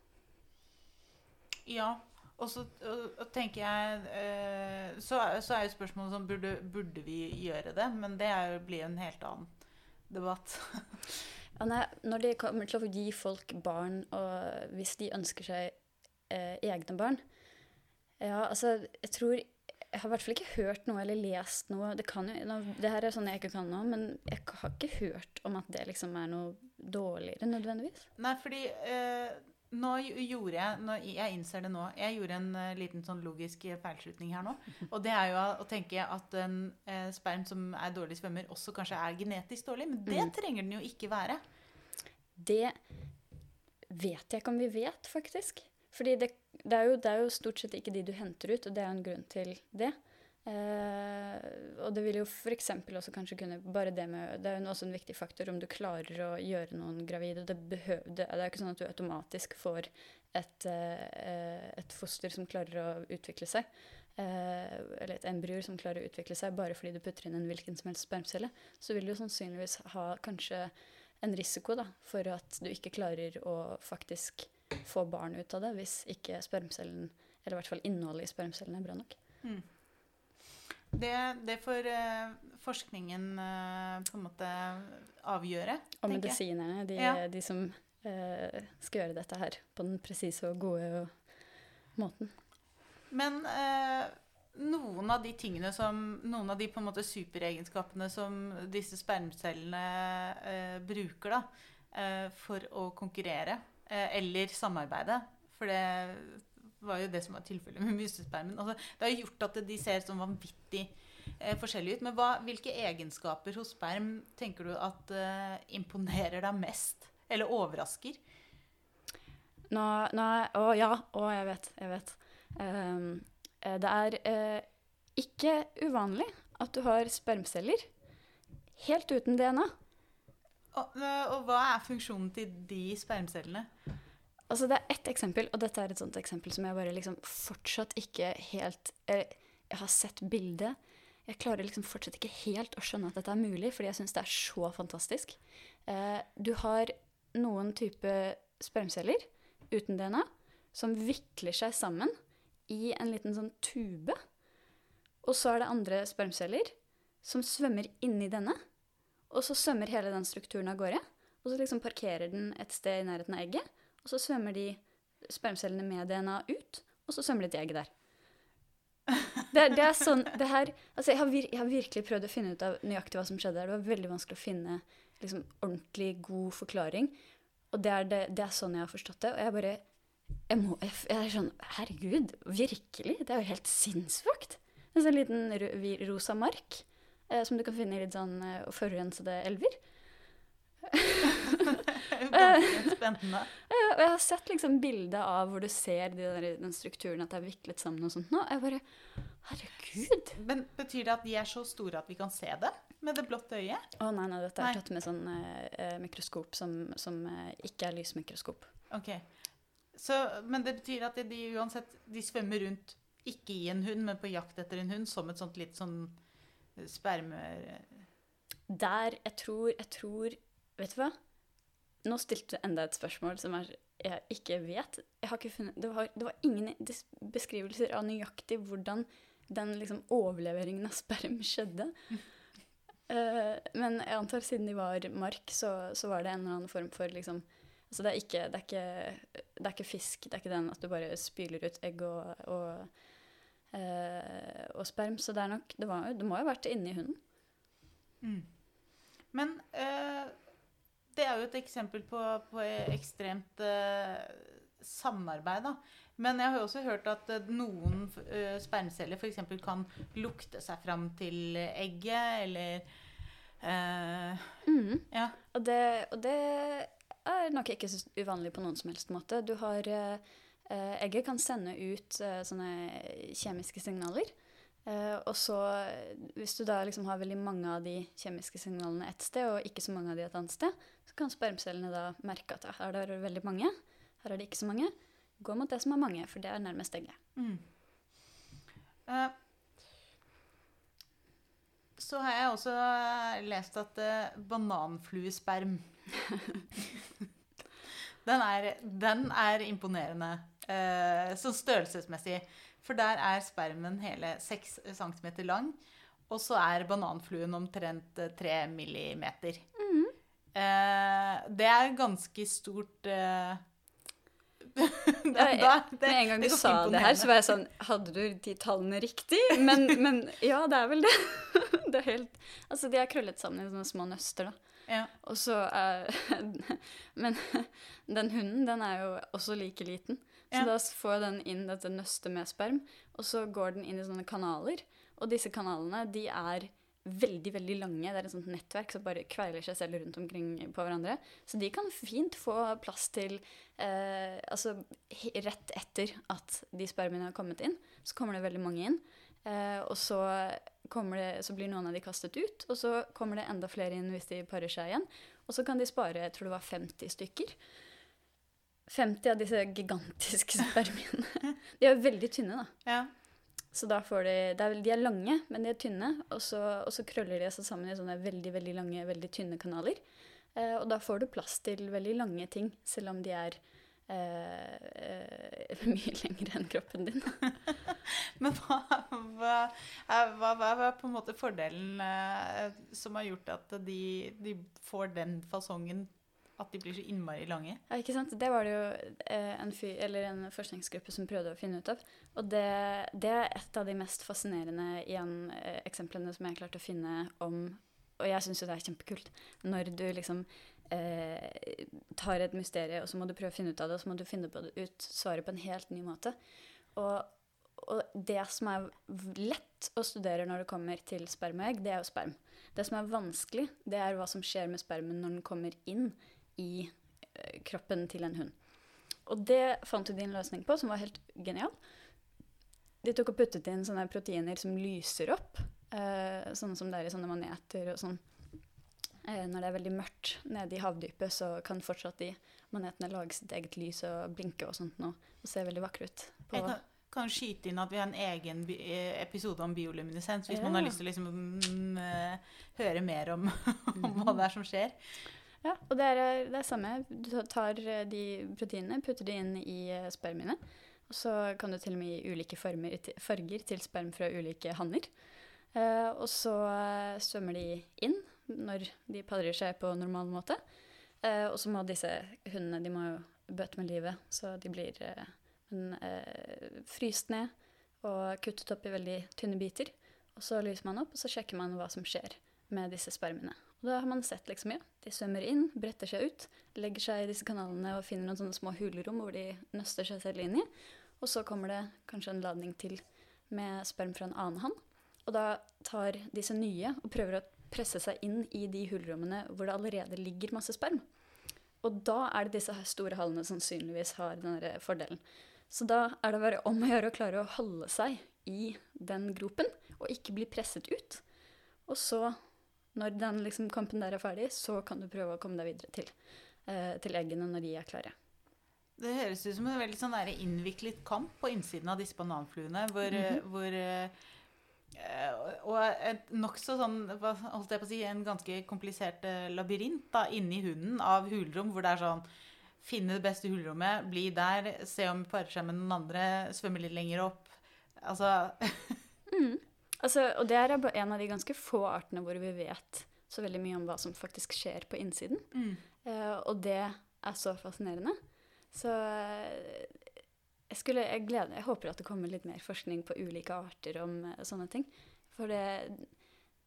Ja. Og så og, og tenker jeg eh, så, så er jo spørsmålet sånn burde, burde vi gjøre det? Men det er jo, blir en helt annen debatt. Ja, nei, når det kommer til å gi folk barn, og hvis de ønsker seg eh, egne barn Ja, altså, jeg tror Jeg har i hvert fall ikke hørt noe eller lest noe Det, kan jo, det her er sånn jeg ikke kan nå, men jeg har ikke hørt om at det liksom er noe dårligere nødvendigvis. Nei, fordi eh, nå gjorde jeg nå, Jeg innser det nå. Jeg gjorde en uh, liten sånn logisk eh, feilslutning her nå. Og det er jo å tenke at en uh, sperm som er dårlig svømmer, også kanskje er genetisk dårlig. Men det Mm. trenger den jo ikke være. Det vet jeg ikke om vi vet, faktisk. Fordi det, det, er jo, det er jo stort sett ikke de du henter ut, og det er en grunn til det. Eh, og det vil jo f.eks. også kanskje kunne bare Det med, det er jo også en viktig faktor om du klarer å gjøre noen gravide. Det, behøv, det, det er jo ikke sånn at du automatisk får et, eh, et foster som klarer å utvikle seg. Eh, eller et embryo som klarer å utvikle seg bare fordi du putter inn en hvilken som helst spermcelle. Så vil du jo sannsynligvis ha kanskje en risiko da, for at du ikke klarer å faktisk få barn ut av det hvis ikke spermcellen, eller i hvert fall innholdet i spermcellen er bra nok. Mm. Det, det får eh, forskningen eh, på en måte avgjøre. Og medisinerne, de, Ja. de som eh, skal gjøre dette her på den presise og gode måten. Men eh, noen av de tingene som Noen av de på en måte superegenskapene som disse spermcellene eh, bruker da, eh, for å konkurrere eller samarbeide For det var jo det som var tilfellet med musespermen. Altså, det har gjort at de ser sånn vanvittig eh, forskjellige ut. Men hva, hvilke egenskaper hos sperm tenker du at eh, imponerer deg mest? Eller overrasker? Nå, nå Å ja, å jeg vet, jeg vet. Eh, det er uh, ikke uvanlig at du har spermceller helt uten DNA. Og, eh, og hva er funksjonen til de spermcellene? Altså Det er ett eksempel, og dette er et sånt eksempel som jeg bare liksom fortsatt ikke helt Jeg har sett bildet. Jeg klarer liksom fortsatt ikke helt å skjønne at dette er mulig, fordi jeg syns det er så fantastisk. Eh, du har noen type spermceller uten DNA som vikler seg sammen i en liten sånn tube. Og så er det andre spermceller som svømmer inni denne. Og så svømmer hele den strukturen av gårde. Og så liksom parkerer den et sted i nærheten av egget. Og så svømmer de spermcellene med DNA ut, og så svømmer de til egget der. Det, det er sånn, det her, altså jeg, har vir, jeg har virkelig prøvd å finne ut av nøyaktig hva som skjedde der. Det var veldig vanskelig å finne liksom, ordentlig god forklaring. Og det er, det, det er sånn jeg har forstått det. Og jeg bare jeg, må, jeg, jeg er sånn Herregud, virkelig? Det er jo helt sinnssykt. En sånn liten rosa mark eh, som du kan finne i litt sånn eh, forurensede elver. Spennende. Eh, Og jeg har sett liksom bilde av hvor du ser de der, den strukturen at det er viklet sammen og sånt nå. Jeg bare Herregud! Men betyr det at de er så store at vi kan se det med det blotte øyet? Å nei, nei, dette er Nei. tatt med sånn eh, mikroskop som, som uh, ikke er lysmikroskop. Ok. Så, men det betyr at de uansett de svømmer rundt ikke i en hund, men på jakt etter en hund, som et sånt litt sånn spermer... Der jeg tror Jeg tror Vet du hva? Nå stilte du enda et spørsmål som er, jeg ikke vet. Jeg har ikke funnet, det, var, det var ingen beskrivelser av nøyaktig hvordan den liksom overleveringen av sperm skjedde. Uh, men jeg antar siden de var mark, så, så var det en eller annen form for liksom Altså det er ikke, det er ikke, det er ikke fisk. Det er ikke den at du bare spyler ut egg og, og, uh, og sperm. Så det er nok Det, var, det må jo ha vært inni hunden. Mm. Men eh, det er jo et eksempel på, på ekstremt eh, samarbeid, da. Men jeg har jo også hørt at eh, noen eh, spermceller f.eks. kan lukte seg fram til egget, eller eh, Mm. Ja. Og det, og det er nok ikke så uvanlig på noen som helst måte. Du har eh, eh, egget kan sende ut eh, sånne kjemiske signaler. Eh, og så, hvis du da liksom har veldig mange av de kjemiske signalene ett sted, og ikke så mange av de et annet sted, så kan spermcellene da merke at her er det veldig mange, her er det ikke så mange. Gå mot det som er mange, for det er nærmest egget. Mm. Eh, så har jeg også lest at uh, bananfluesperm den, er, den er imponerende uh, sånn størrelsesmessig. For der er spermen hele 6 cm lang. Og så er bananfluen omtrent 3 millimeter. Mm. Eh, det er ganske stort eh, da, det, Med en gang du sa det her, så var jeg sånn Hadde du de tallene riktig? Men, men ja, det er vel det. det er helt, altså, de er krøllet sammen i sånne små nøster, da. Ja. Og så er Men den hunden, den er jo også like liten. Så ja. da får den inn dette nøstet med sperm, og så går den inn i sånne kanaler. Og disse kanalene, de er veldig veldig lange. Det er et sånt nettverk som bare kveiler seg selv rundt omkring på hverandre. Så de kan fint få plass til eh, Altså rett etter at de spermiene har kommet inn, så kommer det veldig mange inn. Eh, og så, det, så, blir noen av de kastet ut, og så kommer det enda flere inn hvis de parer seg igjen. Og så kan de spare jeg tror det var 50 stykker. 50 av disse gigantiske spermiene. De er veldig tynne, da. Ja. Så da får de, er, de er lange, men de er tynne, og så, og så, krøller de seg sammen i sånne veldig veldig lange, veldig tynne kanaler. Eh, og da får du plass til veldig lange ting, selv om de er eh, eh, mye lengre enn kroppen din. men hva, hva, hva, hva, er på en måte fordelen eh, som har gjort at de, de får den fasongen at de blir så innmari lange? Ja, ikke sant? Det var det jo eh, en, en, forskningsgruppe som prøvde å finne ut av. Og det, det er et av de mest fascinerende igjen, eh, eksemplene som jeg klarte å finne om Og jeg syns jo det er kjempekult. Når du liksom eh, tar et mysterium, og så må du prøve å finne ut av det, og så må du finne ut svaret på en helt ny måte. Og, og det som er lett å studere når det kommer til spermaegg, det er jo sperm. Det som er vanskelig, det er hva som skjer med spermen når den kommer inn i eh, kroppen til en hund. Og det fant de en løsning på som var helt genial. De tok og puttet inn sånne proteiner som lyser opp, eh, sånn som det er i sånne maneter og sånn. Eh, når det er veldig mørkt nede i havdypet, så kan fortsatt de manetene lage sitt eget lys og blinke og sånt nå, og se veldig vakre ut. Jeg kan, kan, skyte inn at vi har en egen eh, episode om bioluminescens, hvis ja. man har lyst til å liksom, mm, uh, høre mer om, om hva det er som skjer. Ja, og det er det samme. Du tar eh, de proteinene, putter de inn i eh, spermiene. Og så kan du til og med gi ulike former, farger til sperm fra ulike hanner. Eh, og så eh, svømmer de inn når de padrer seg på normal måte. Eh, og så må disse hundene de må jo bøte med livet, så de blir eh, fryst ned og kuttet opp i veldig tynne biter. Og så lyser man opp, og så sjekker man hva som skjer med disse spermene. Og da har man sett liksom, ja, de svømmer inn, bretter seg ut, legger seg i disse kanalene og finner noen sånne små hulrom hvor de nøster seg selv inn i. Og så kommer det kanskje en ladning til med sperm fra en annen hann. Og da tar disse nye og prøver å presse seg inn i de hulrommene hvor det allerede ligger masse sperm. Og da er det disse store hallene sannsynligvis har denne fordelen. Så da er det bare om å gjøre å klare å holde seg i den gropen og ikke bli presset ut. Og så når den liksom, kampen der er ferdig, så kan du prøve å komme deg videre til, eh, til eggene når de er klare. Det høres ut som en veldig sånn innviklet kamp på innsiden av disse bananfluene. Hvor, mm -hmm. hvor uh, Og et nokså sånn holdt jeg på å si, en ganske komplisert uh, labyrint da, inni hunden av hulrom, hvor det er sånn Finne det beste hulrommet, bli der, se om parer seg med noen andre, svømme litt lenger opp. Altså mm. Altså, og det er en av de ganske få artene hvor vi vet så veldig mye om hva som faktisk skjer på innsiden. Mm. Uh, og det er så fascinerende. Så uh, jeg, skulle, jeg, gleder, jeg håper at det kommer litt mer forskning på ulike arter om uh, sånne ting. For det,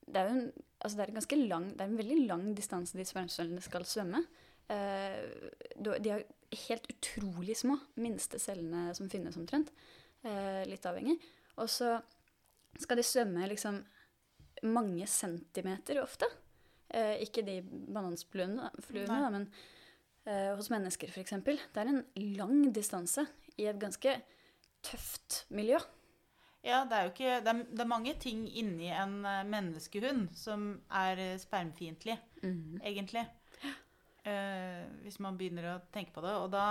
det, er jo en, altså det er en ganske lang, det er en veldig lang distanse de spermcellene skal svømme. de er helt utrolig små, minste cellene som finnes omtrent. litt avhengig. Og så skal de svømme liksom mange centimeter ofte. Eh, ikke de banansfluene, men eh, hos mennesker, f.eks. Det er en lang distanse i et ganske tøft miljø. Ja, det er jo ikke Det er, det er mange ting inni en eh, menneskehund som er spermfiendtlig, mm. egentlig. Eh, hvis man begynner å tenke på det. Og da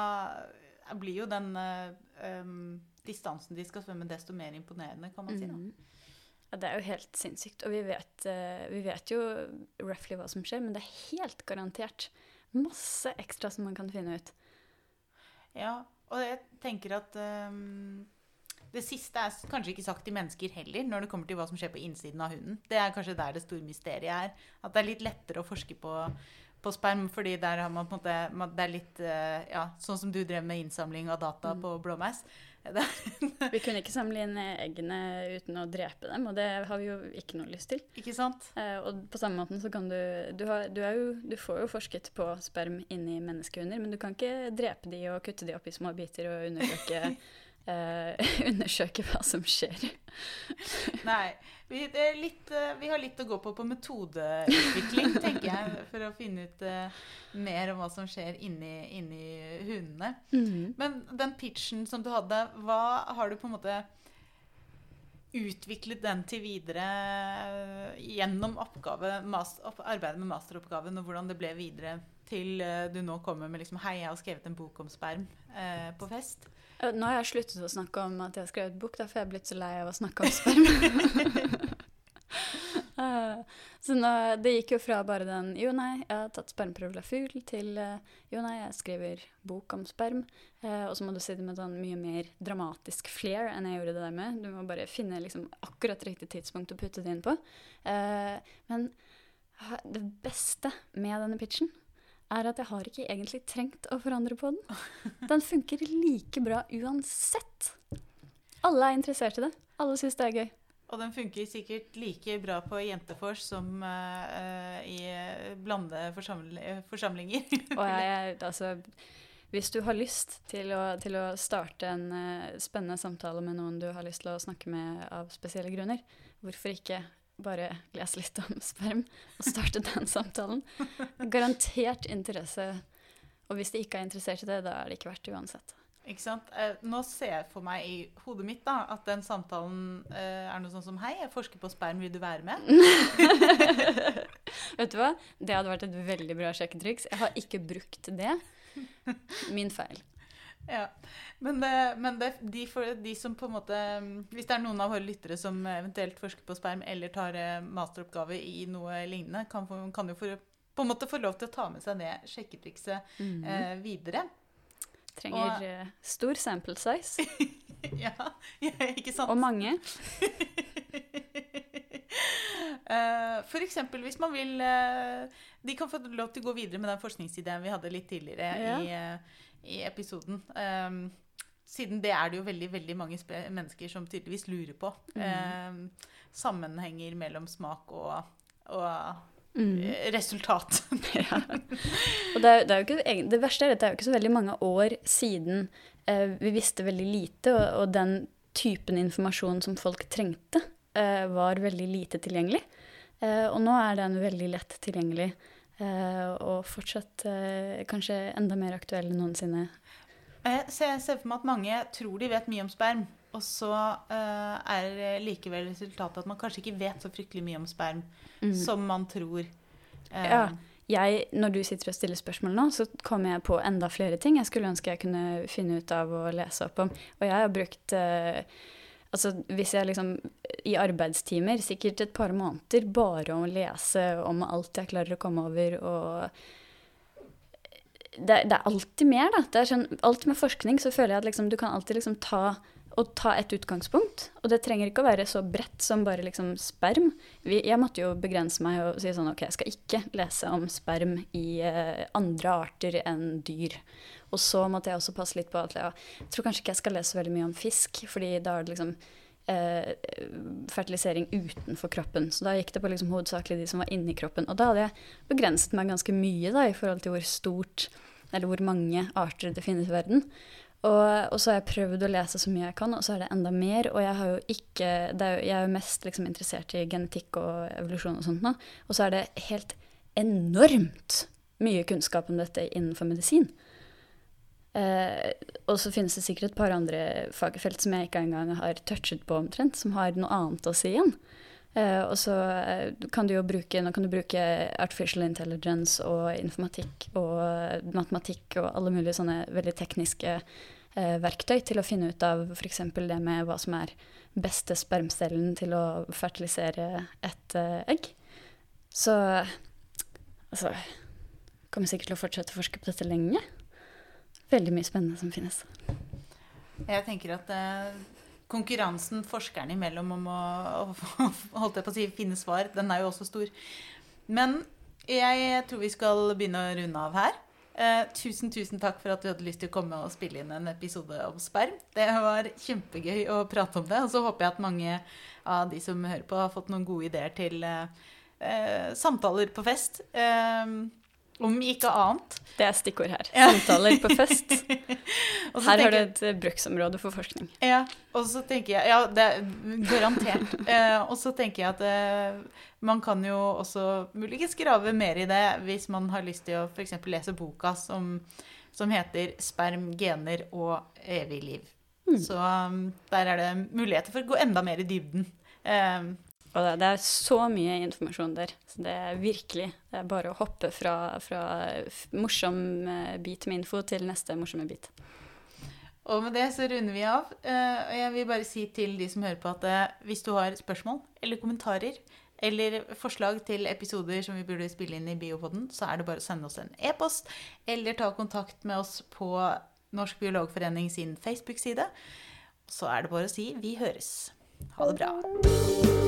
blir jo den eh, em, distansen de skal svømme, desto mer imponerende, kan man si. da. Mhm. Ja, det er jo helt sinnssykt. Og vi vet, eh, vi vet jo roughly hva som skjer, men det er helt garantert masse ekstra som man kan finne ut. Ja, og jeg tenker at um, det siste er kanskje ikke sagt til mennesker heller, når det kommer til hva som skjer på innsiden av hunden. Det er kanskje der det store mysteriet er. At det er litt lettere å forske på, på sperm, fordi der har man på en måte Det er litt eh, Ja, sånn som du drev med innsamling av data Mm. på blåmeis. Vi kunne ikke samle inn eggene uten å drepe dem, og det har vi jo ikke noe lyst til. ikke sant? Eh, og på samme måten så kan du du, har, du, jo, du får jo forsket på sperm inni menneskehunder, men du kan ikke drepe de og kutte de opp i små biter og undersøke, eh, undersøke hva som skjer. Nei. Vi, det litt, eh, vi har litt å gå på på metodeutvikling, tenker jeg, for å finne ut eh, mer om hva som skjer inni, inni hundene. Men den pitchen som du hadde, hva har du på en måte utviklet den til videre eh, gjennom oppgave, mas, arbeidet med masteroppgaven, og hvordan det ble videre til eh, du nå kommer med liksom, 'Hei, jeg har skrevet en bok om sperm' eh, på fest? Eh, Nå har jeg sluttet å snakke om at jeg har skrevet bok, derfor er jeg blitt så lei av å snakke om sperm. Eh, så nå, det gikk jo fra bare den Jo, nei, jeg har tatt spermprøve fra fugl, til Jo, nei, jeg skriver bok om sperm. Eh, og så må du si det med sånn mye mer dramatisk flair enn jeg gjorde det der med. Du må bare finne liksom akkurat riktig tidspunkt å putte det inn på. Eh, men det beste med denne pitchen er at jeg har ikke egentlig trengt å forandre på den. Den funker like bra uansett. Alle er interessert i det. Alle syns det er gøy. Og den funker sikkert like bra på Jentefors som eh, i blande forsaml forsamlinger. Og jeg, altså, hvis du har lyst til å, til å starte en uh, spennende samtale med noen du har lyst til å snakke med av spesielle grunner, hvorfor ikke bare lese litt om sperm og starte den samtalen? Garantert interesse. Og hvis de ikke er interessert i det, da er det ikke verdt det uansett. Ikke sant? Eh, nå ser jeg for meg i hodet mitt da, at den samtalen eh, er noe sånn som Hei, jeg forsker på sperm, vil du være med? Vet du hva? Det hadde vært et veldig bra sjekketriks. Jeg har ikke brukt det. Min feil. Ja. Men, det- men det, de, for, de som på en måte Hvis det er noen av våre lyttere som eventuelt forsker på sperm eller tar eh, masteroppgave i noe lignende, kan, kan jo for, på en måte få lov til å ta med seg det sjekketrikset eh, videre. Trenger og- eh, stor sample size. ja, ja, ikke sant? Og mange. Eh, For eksempel hvis man vil De kan få lov til å gå videre med den forskningsideen vi hadde litt tidligere Ja. i, i episoden. Um, siden det er det jo veldig veldig mange mennesker som tydeligvis lurer på. Mm. Um, sammenhenger mellom smak og, og Mm. eh, resultat. Ja. Og det, er, det, er ikke, det verste er at det er jo ikke så veldig mange år siden uh, vi visste veldig lite, og, og den typen informasjon som folk trengte, uh, var veldig lite tilgjengelig. Uh, og nå er den veldig lett tilgjengelig, og fortsatt eh, kanskje enda mer aktuell enn noensinne. Eh, Så jeg ser for meg at mange tror de vet mye om sperm, og så eh, er likevel resultatet at man kanskje ikke vet så fryktelig mye om sperm som man tror. Eh, Ja. Jeg, når du sitter og stiller spørsmål nå, så kommer jeg på enda flere ting jeg skulle ønske jeg kunne finne ut av og lese opp om. Og jeg har brukt eh, Altså hvis jeg liksom i arbeidstimer, sikkert et par måneder, bare å lese om alt jeg klarer å komme over og det, det er alltid mer, da. Det er sånn, alt med forskning så føler jeg at liksom, du kan alltid liksom ta og ta et utgangspunkt. Og det trenger ikke å være så bredt som bare liksom sperm. Vi, jeg måtte jo begrense meg og si sånn OK, jeg skal ikke lese om sperm i eh, andre arter enn dyr. Og så måtte jeg også passe litt på at ja, jeg tror kanskje ikke jeg skal lese veldig mye om fisk, fordi da er det liksom eh, fertilisering utenfor kroppen. Så da gikk det på liksom hovedsakelig de som var inni kroppen. Og da hadde jeg begrenset meg ganske mye da, i forhold til hvor stort eller hvor mange arter det finnes i verden. Og, og så har jeg prøvd å lese så mye jeg kan, og så er det enda mer. Og jeg, har jo ikke, er jo, jeg er jo mest liksom interessert i genetikk og evolusjon og sånt nå. Og så er det helt enormt mye kunnskap om dette innenfor medisin. Eh, og så finnes det sikkert et par andre fagfelt som jeg ikke engang har touchet på omtrent, som har noe annet å si igjen. Eh, og så eh, kan du jo bruke, nå kan du bruke artificial intelligence og informatikk og matematikk og alle mulige sånne veldig tekniske eh, verktøy til å finne ut av f.eks. det med hva som er beste spermcellen til å fertilisere et eh, egg. Så altså Kommer sikkert til å fortsette å forske på dette lenge veldig mye spennende som finnes. Jeg tenker at eh, konkurransen forskerne imellom om å, å si, finne svar, den er jo også stor. Men jeg tror vi skal begynne å runde av her. Eh, tusen, tusen takk for at du hadde lyst til å komme og spille inn en episode om sperm. Det var kjempegøy å prate om det. Og så håper jeg at mange av de som hører på, har fått noen gode ideer til eh, eh samtaler på fest. Eh, om ikke annet. Det er stikkord her. Samtaler på fest. her har du et uh, bruksområde for forskning. Ja, og så tenker jeg Ja, det er garantert. eh, og så tenker jeg at eh, man kan jo også muligens grave mer i det hvis man har lyst til å f.eks. lese boka som, som, heter 'Sperm, gener og evig liv'. Mm. Så um, der er det muligheter for å gå enda mer i dybden. Um, og det, er så mye informasjon der. Så det er virkelig det er bare å hoppe fra, fra morsom eh, bit med info til neste morsomme bit. Og med det så runder vi av. Eh, og jeg vil bare si til de som hører på, at eh, hvis du har spørsmål eller kommentarer eller forslag til episoder som vi burde spille inn i Biopoden, så er det bare å sende oss en e-post eller ta kontakt med oss på Norsk biologforening sin Facebook-side. Så er det bare å si vi høres. Ha det bra.